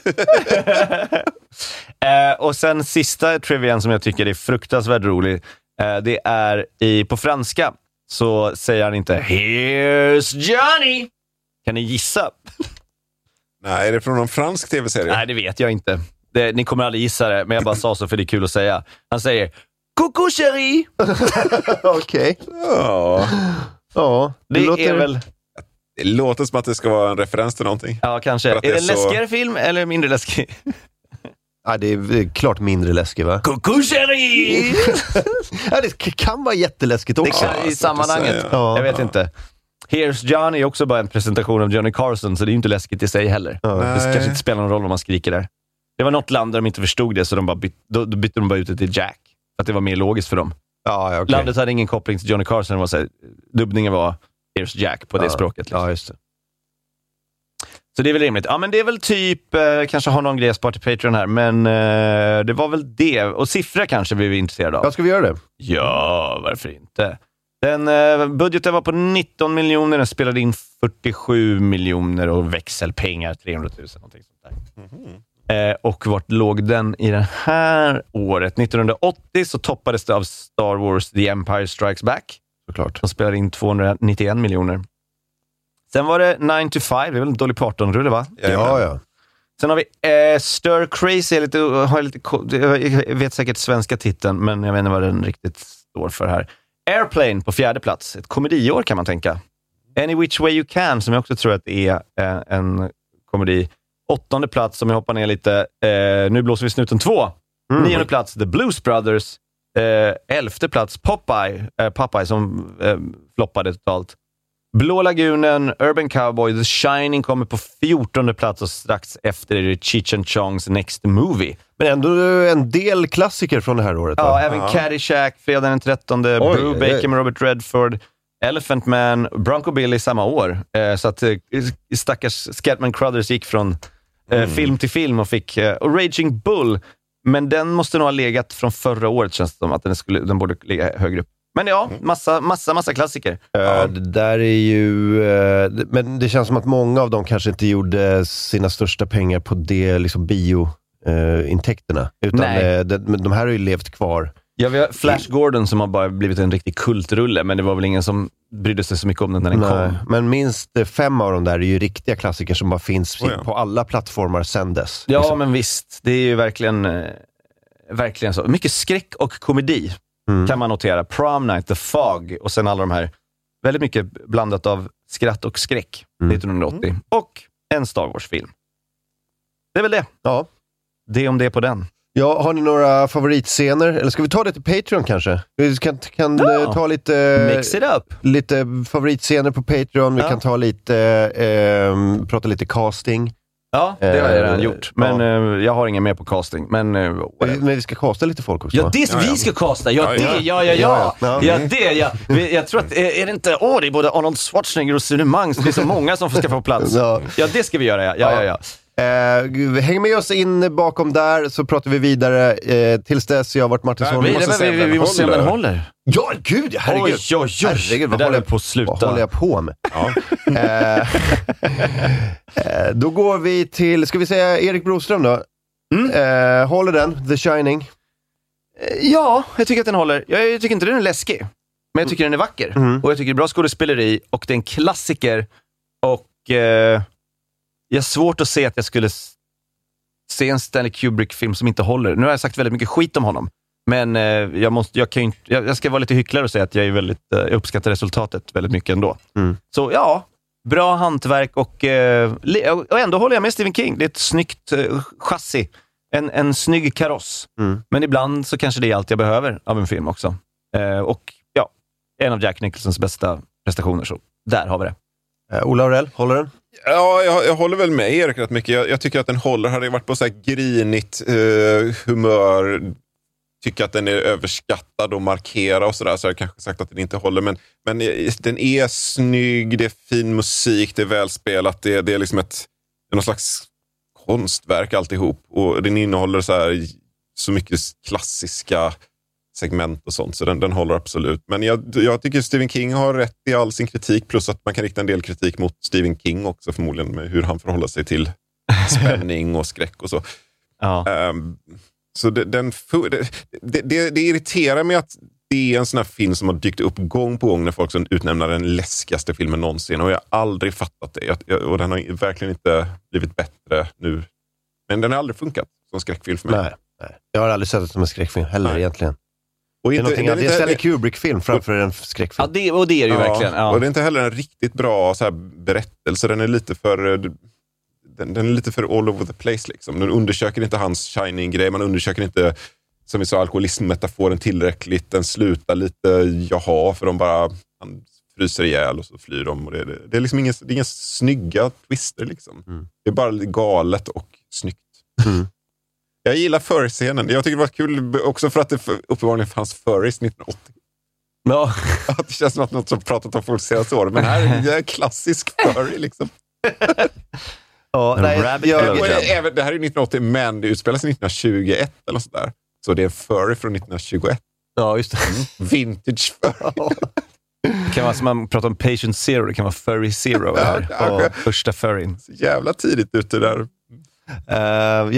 B: eh, och sen sista trivian som jag tycker är fruktansvärt rolig. Eh, det är i, på franska så säger han inte “Here's Johnny”. Kan ni gissa?
C: Nej, är det från någon fransk tv-serie?
B: Nej, det vet jag inte. Det, ni kommer aldrig gissa det, men jag bara sa så för det är kul att säga. Han säger “Coucou chérie”.
A: Okej.
C: Ja.
A: Ja,
B: Det
A: låter...
B: är väl,
C: Det låter som att det ska vara en referens till någonting.
B: ja kanske. Är det
C: det är
B: en
C: så-
B: läskigare film eller mindre läskig?
A: Ja, det är klart mindre läskigt va?
B: “Coucou chérie”.
A: Ja, det kan vara jätteläskigt
B: Det
A: också.
B: kan, I sammanhanget.
A: Ja.
B: Jag vet inte. Here's Johnny är också bara en presentation av Johnny Carson, så det är ju inte läskigt i sig heller. Det
C: Nej.
B: kanske inte spelar någon roll vad man skriker där. Det var något land där de inte förstod det, så de bara byt, då, då bytte de bara ut det till Jack. För att det var mer logiskt för dem.
A: Ja, ja, okej.
B: Landet hade ingen koppling till Johnny Carson. Det var så här, dubbningen var Here's Jack på det
A: ja.
B: språket. Liksom.
A: Ja, just det.
B: Så det är väl rimligt. Ja, men det är väl typ, eh, kanske har någon grej spart till Patreon här, men eh, det var väl det. Och siffror kanske vi är intresserade av.
A: Ja, ska vi göra det?
B: Ja, varför inte? Den eh, budgeten var på 19 miljoner, den spelade in 47 miljoner och växelpengar 300 000. Någonting sånt där. Eh, och vart låg den i det här året? 1980 så toppades det av Star Wars The Empire Strikes Back.
A: Såklart.
B: De spelade in 291 miljoner. Sen var det 9 to 5, det är väl en Dolly Parton-rulle va?
A: Ja, ja.
B: Sen har vi eh, Stir Crazy, jag, lite, har lite, jag vet säkert svenska titeln, men jag vet inte vad den riktigt står för här. Airplane på fjärde plats, ett komediår kan man tänka. Any Which Way You Can, som jag också tror att det är eh, en komedi. Åttonde plats, om jag hoppar ner lite, eh, Nu blåser vi snuten 2. Nionde plats, The Blues Brothers. Eh, elfte plats, Popeye, eh, Popeye som eh, floppade totalt. Blå lagunen, Urban Cowboy, The Shining kommer på 14 plats och strax efter är det Cheech and Chongs Next Movie.
A: Men ändå en del klassiker från det här året.
B: Ja,
A: va?
B: även Caddyshack, fredag den 13, Brubaker
A: oj.
B: med Robert Redford, Elephant Man, Bronco Billy samma år. Eh, så att eh, stackars Scatman Crothers gick från eh, film till film och fick, och Raging Bull, men den måste nog ha legat från förra året känns det som, att den, skulle, den borde ligga högre upp. Men ja, massa, massa, massa klassiker.
A: Eh, Det där är ju... eh, det- Men det känns som att många av dem kanske inte gjorde sina största pengar på det liksom biointäkterna. Utan
B: Nej.
A: eh, det, de här har ju levt kvar.
B: Ja, vi har Flash Gordon som har bara blivit en riktig kultrulle, men det var väl ingen som brydde sig så mycket om den när den
A: Nej.
B: kom.
A: Men minst eh, fem av dem där är ju riktiga klassiker som bara finns
C: Oh ja.
A: på alla plattformar sen dess.
B: Ja,
A: liksom.
B: men visst. Det är ju verkligen, eh, verkligen så. Mycket skräck och komedi
A: Mm.
B: kan man notera. Prom Night, The Fog och sen alla de här. Väldigt mycket blandat av skratt och skräck
A: Mm.
B: 1980. Och en Star Wars-film. Det är väl det.
A: Ja.
B: Det om det på den.
A: Ja, har ni några favoritscener? Eller ska vi ta det till Patreon kanske? Vi kan, kan
B: Ja.
A: eh, ta lite,
B: Mix it up.
A: lite favoritscener på Patreon. Vi
B: Ja.
A: kan ta lite, eh, prata lite casting.
B: Ja, det har jag redan
A: Eh,
B: gjort. Men eh, jag har ingen mer på casting. Men, eh,
A: Men vi ska casta lite folk också.
B: Ja,
A: va?
B: det
C: ja.
B: vi ska kasta. Ja,
C: Ja,
B: det.
C: ja.
B: Ja, ja, ja.
A: Ja,
B: Ja, det. Ja. Vi- Jag tror att, är är det inte, åh, det är både Arnold Schwarzenegger och Sune Mangs. Det är så många som ska få plats.
A: Ja.
B: Ja, det ska vi göra. Ja, ja, ja. ja.
A: Eh, häng med oss in bakom där så pratar vi vidare. Eh, tills dess, jag har varit Martinsson.
B: Vi,
C: måste
B: vi, vi,
C: den
B: vi måste se om den
C: håller.
A: Ja, gud! Herregud!
B: Oj, oj, oj.
A: Herregud,
B: det
A: vad håller
B: är på sluta.
A: Vad håller jag på med?
C: Ja.
A: Eh, eh, då går vi till, ska vi säga Erik Broström då?
B: Mm.
A: Eh, håller den, The Shining.
B: Ja, jag tycker att den håller. Jag, jag tycker inte den är läskig, men jag tycker den är vacker.
A: Mm.
B: Och jag tycker det är bra skådespeleri och det är en klassiker. Och eh, jag har svårt att se att jag skulle se en Stanley Kubrick-film som inte håller. Nu har jag sagt väldigt mycket skit om honom, men eh, jag, måste, jag, kan inte, jag, jag ska vara lite hycklare och säga att jag, är väldigt, eh, jag uppskattar resultatet väldigt mycket ändå.
A: Mm.
B: Så ja, bra hantverk och, eh, och ändå håller jag med Stephen King. Det är ett snyggt eh, chassi. En, en snygg kaross.
A: Mm.
B: Men ibland så kanske det är allt jag behöver av en film också. Eh, och ja, en av Jack Nicholsons bästa prestationer. Så där har vi det.
A: Eh, Ola Aurell, håller den?
C: Ja, jag, jag håller väl med Erik rätt mycket. Jag, jag tycker att den håller. Hade jag varit på så här grinigt eh, humör, tycker att den är överskattad och markera och sådär, så har jag kanske sagt att den inte håller. Men, men den är snygg, det är fin musik, det är välspelat, det, det är liksom ett, någon slags konstverk alltihop. Och den innehåller så, här, så mycket klassiska segment och sånt, så den, den håller absolut. Men jag, jag tycker Stephen King har rätt i all sin kritik, plus att man kan rikta en del kritik mot Stephen King också förmodligen, med hur han förhåller sig till spänning och skräck och så.
B: Ja.
C: Ehm, så det, den, det, det, det, irriterar mig att det är en sån här film som har dykt upp gång på gång när folk som utnämner den läskigaste filmen någonsin. Och jag har aldrig fattat det. Jag, jag, och den har verkligen inte blivit bättre nu. Men den har aldrig funkat som skräckfilm för mig.
A: Nej, nej. Jag har aldrig sett det som en skräckfilm heller
C: Nej.
A: egentligen.
C: Och
A: Det är,
C: inte- den
A: det är en
C: inte-
A: Stanley Kubrick-film framför en
B: Ja,
A: skräckfilm.
B: det, och det är det ju
C: Ja,
B: verkligen. Ja.
C: Och det är inte heller en riktigt bra så här, berättelse. Den är lite för... eh, Den, den är lite för all over the place. Liksom. Den undersöker inte hans shining-grej. Man undersöker inte, som vi sa, alkoholismmetaforen tillräckligt. Den slutar lite jaha, för de bara han fryser ihjäl och så flyr de. Och det, det, det är liksom inga, det är inga snygga twister. Liksom.
A: Mm.
C: Det är bara galet och snyggt.
A: Mm.
C: Jag gillar furry-scenen. Jag tycker det var kul också för att det för- uppenbarligen fanns furries 1980.
A: Ja.
C: Att det känns som att något som pratat om folk senaste året. Men här är det en klassisk furry. Liksom.
A: Ja, nej, jag,
C: det- även, det här är 1980, men det utspelar sig 1921 eller något sådär. Så det är en furry från 1921.
A: ja, just det.
C: Vintage furry.
B: Det kan vara som man pratar om patient zero, det kan vara furry zero.
C: Ja,
B: här. Ja, första furryn.
C: Så jävla tidigt ute där.
A: Eh,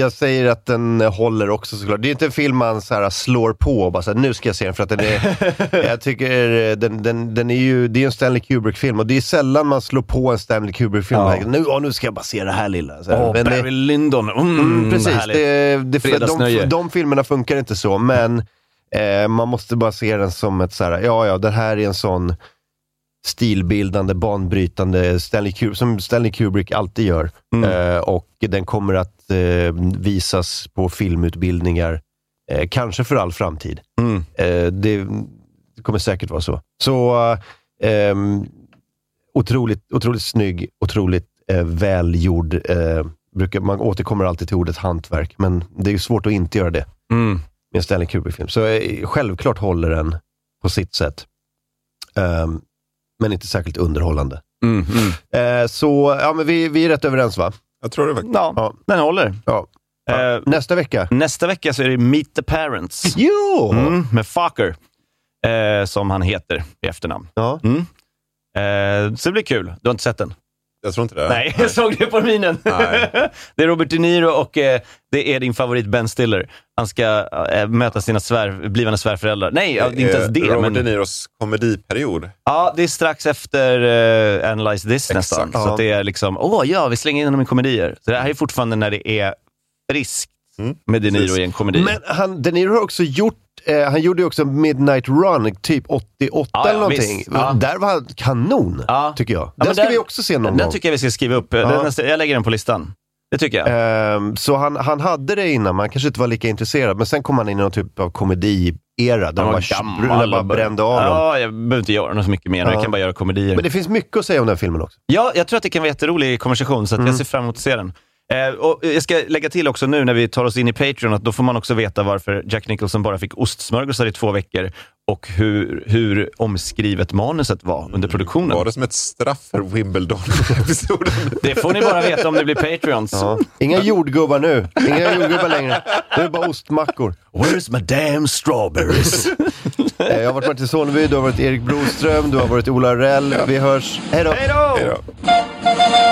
A: jag säger att den håller också såklart. Det är inte en film man så här slår på och bara så här, nu ska jag se den. För att den är, jag tycker eh, den, den, den är ju, det är en Stanley Kubrick-film och det är sällan man slår på en Stanley Kubrick-film
B: Ja.
A: nu, nu ska jag bara se det här lilla. Så här.
B: Åh,
A: Men det-
B: Barry Lyndon. Mm,
A: Mm, precis, det, det, för, de, de filmerna funkar inte så, men eh, man måste bara se den som ett så här, ja ja, det här är en sån stilbildande, banbrytande Stanley Kubrick, som Stanley Kubrick alltid gör.
B: Mm.
A: Eh, och den kommer att eh, visas på filmutbildningar, eh, kanske för all framtid.
B: Mm.
A: Eh, det, kommer säkert vara så. Så eh, ehm, otroligt, otroligt snygg, otroligt eh, välgjord. Eh, brukar, man återkommer alltid till ordet hantverk, men det är svårt att inte göra det
B: Mm.
A: med en Stanley Kubrick-film. Så självklart håller den på sitt sätt. Ehm, men inte särskilt underhållande.
B: Mm. Mm.
A: Eh, så ja, men vi, vi är rätt överens va?
C: Jag tror det var...
B: Ja,
A: Ja.
B: den håller.
A: Ja. Ja.
B: Eh,
A: Nästa vecka?
B: nästa vecka så är det Meet the Parents.
A: Jo!
B: Mm, med Fokker, eh, som han heter i efternamn.
A: Ja.
B: Mm. Eh, så det blir kul. Du har inte sett den?
C: Jag tror inte det.
B: Nej, jag såg det på minen.
C: Nej.
B: det är Robert De Niro och eh, det är din favorit Ben Stiller. Han ska eh, möta sina svär, blivande svärföräldrar. Nej, ja, inte ens det.
C: Robert
B: Men,
C: De Niros komediperiod.
B: ja, det är strax efter uh, Analyze This nästan.
C: Exakt.
B: Så
A: Ja.
B: att det är liksom, åh ja, vi slänger in honom i komedier. Så det här är fortfarande när det är friskt
C: Mm.
B: med De Niro
C: Precis.
B: i en komedi.
A: Men han, De Niro har också gjort, eh, han gjorde ju också Midnight Run, typ 88
B: Ja,
A: eller någonting.
B: Ja.
A: Där var han kanon, tycker jag.
B: Ja,
A: den ska
B: där-
A: vi också se någon
B: Den
A: gång.
B: tycker jag vi ska skriva upp. Den jag lägger den på listan. Det tycker jag.
A: Ehm, så han, han hade det innan, man kanske inte var lika intresserad, men sen kom han in i någon typ av komedi-era, där han bara, där bara brände av dem.
B: Ja, jag behöver inte göra något så mycket mer.
A: Ja.
B: Jag kan bara göra komedier.
A: Men det finns mycket att säga om den filmen också.
B: Ja, jag tror att det kan vara jätterolig konversation, så att
A: Mm.
B: jag ser fram emot att se den. Eh, och jag ska lägga till också nu när vi tar oss in i Patreon, att då får man också veta varför Jack Nicholson bara fick ostsmörgåsar i två veckor och hur, hur omskrivet manuset var under produktionen.
C: Var det som ett straff för Wimbledon-episoden?
B: Det får ni bara veta om ni blir Patreons.
A: Ja. Inga jordgubbar nu. Inga jordgubbar längre. Nu är det bara ostmackor.
B: Where's my damn strawberries?
A: Eh, Jag har varit Martin Soneby, du har varit Erik Broström, du har varit Ola Rell. Vi hörs.
B: Hej då!
C: Hej då.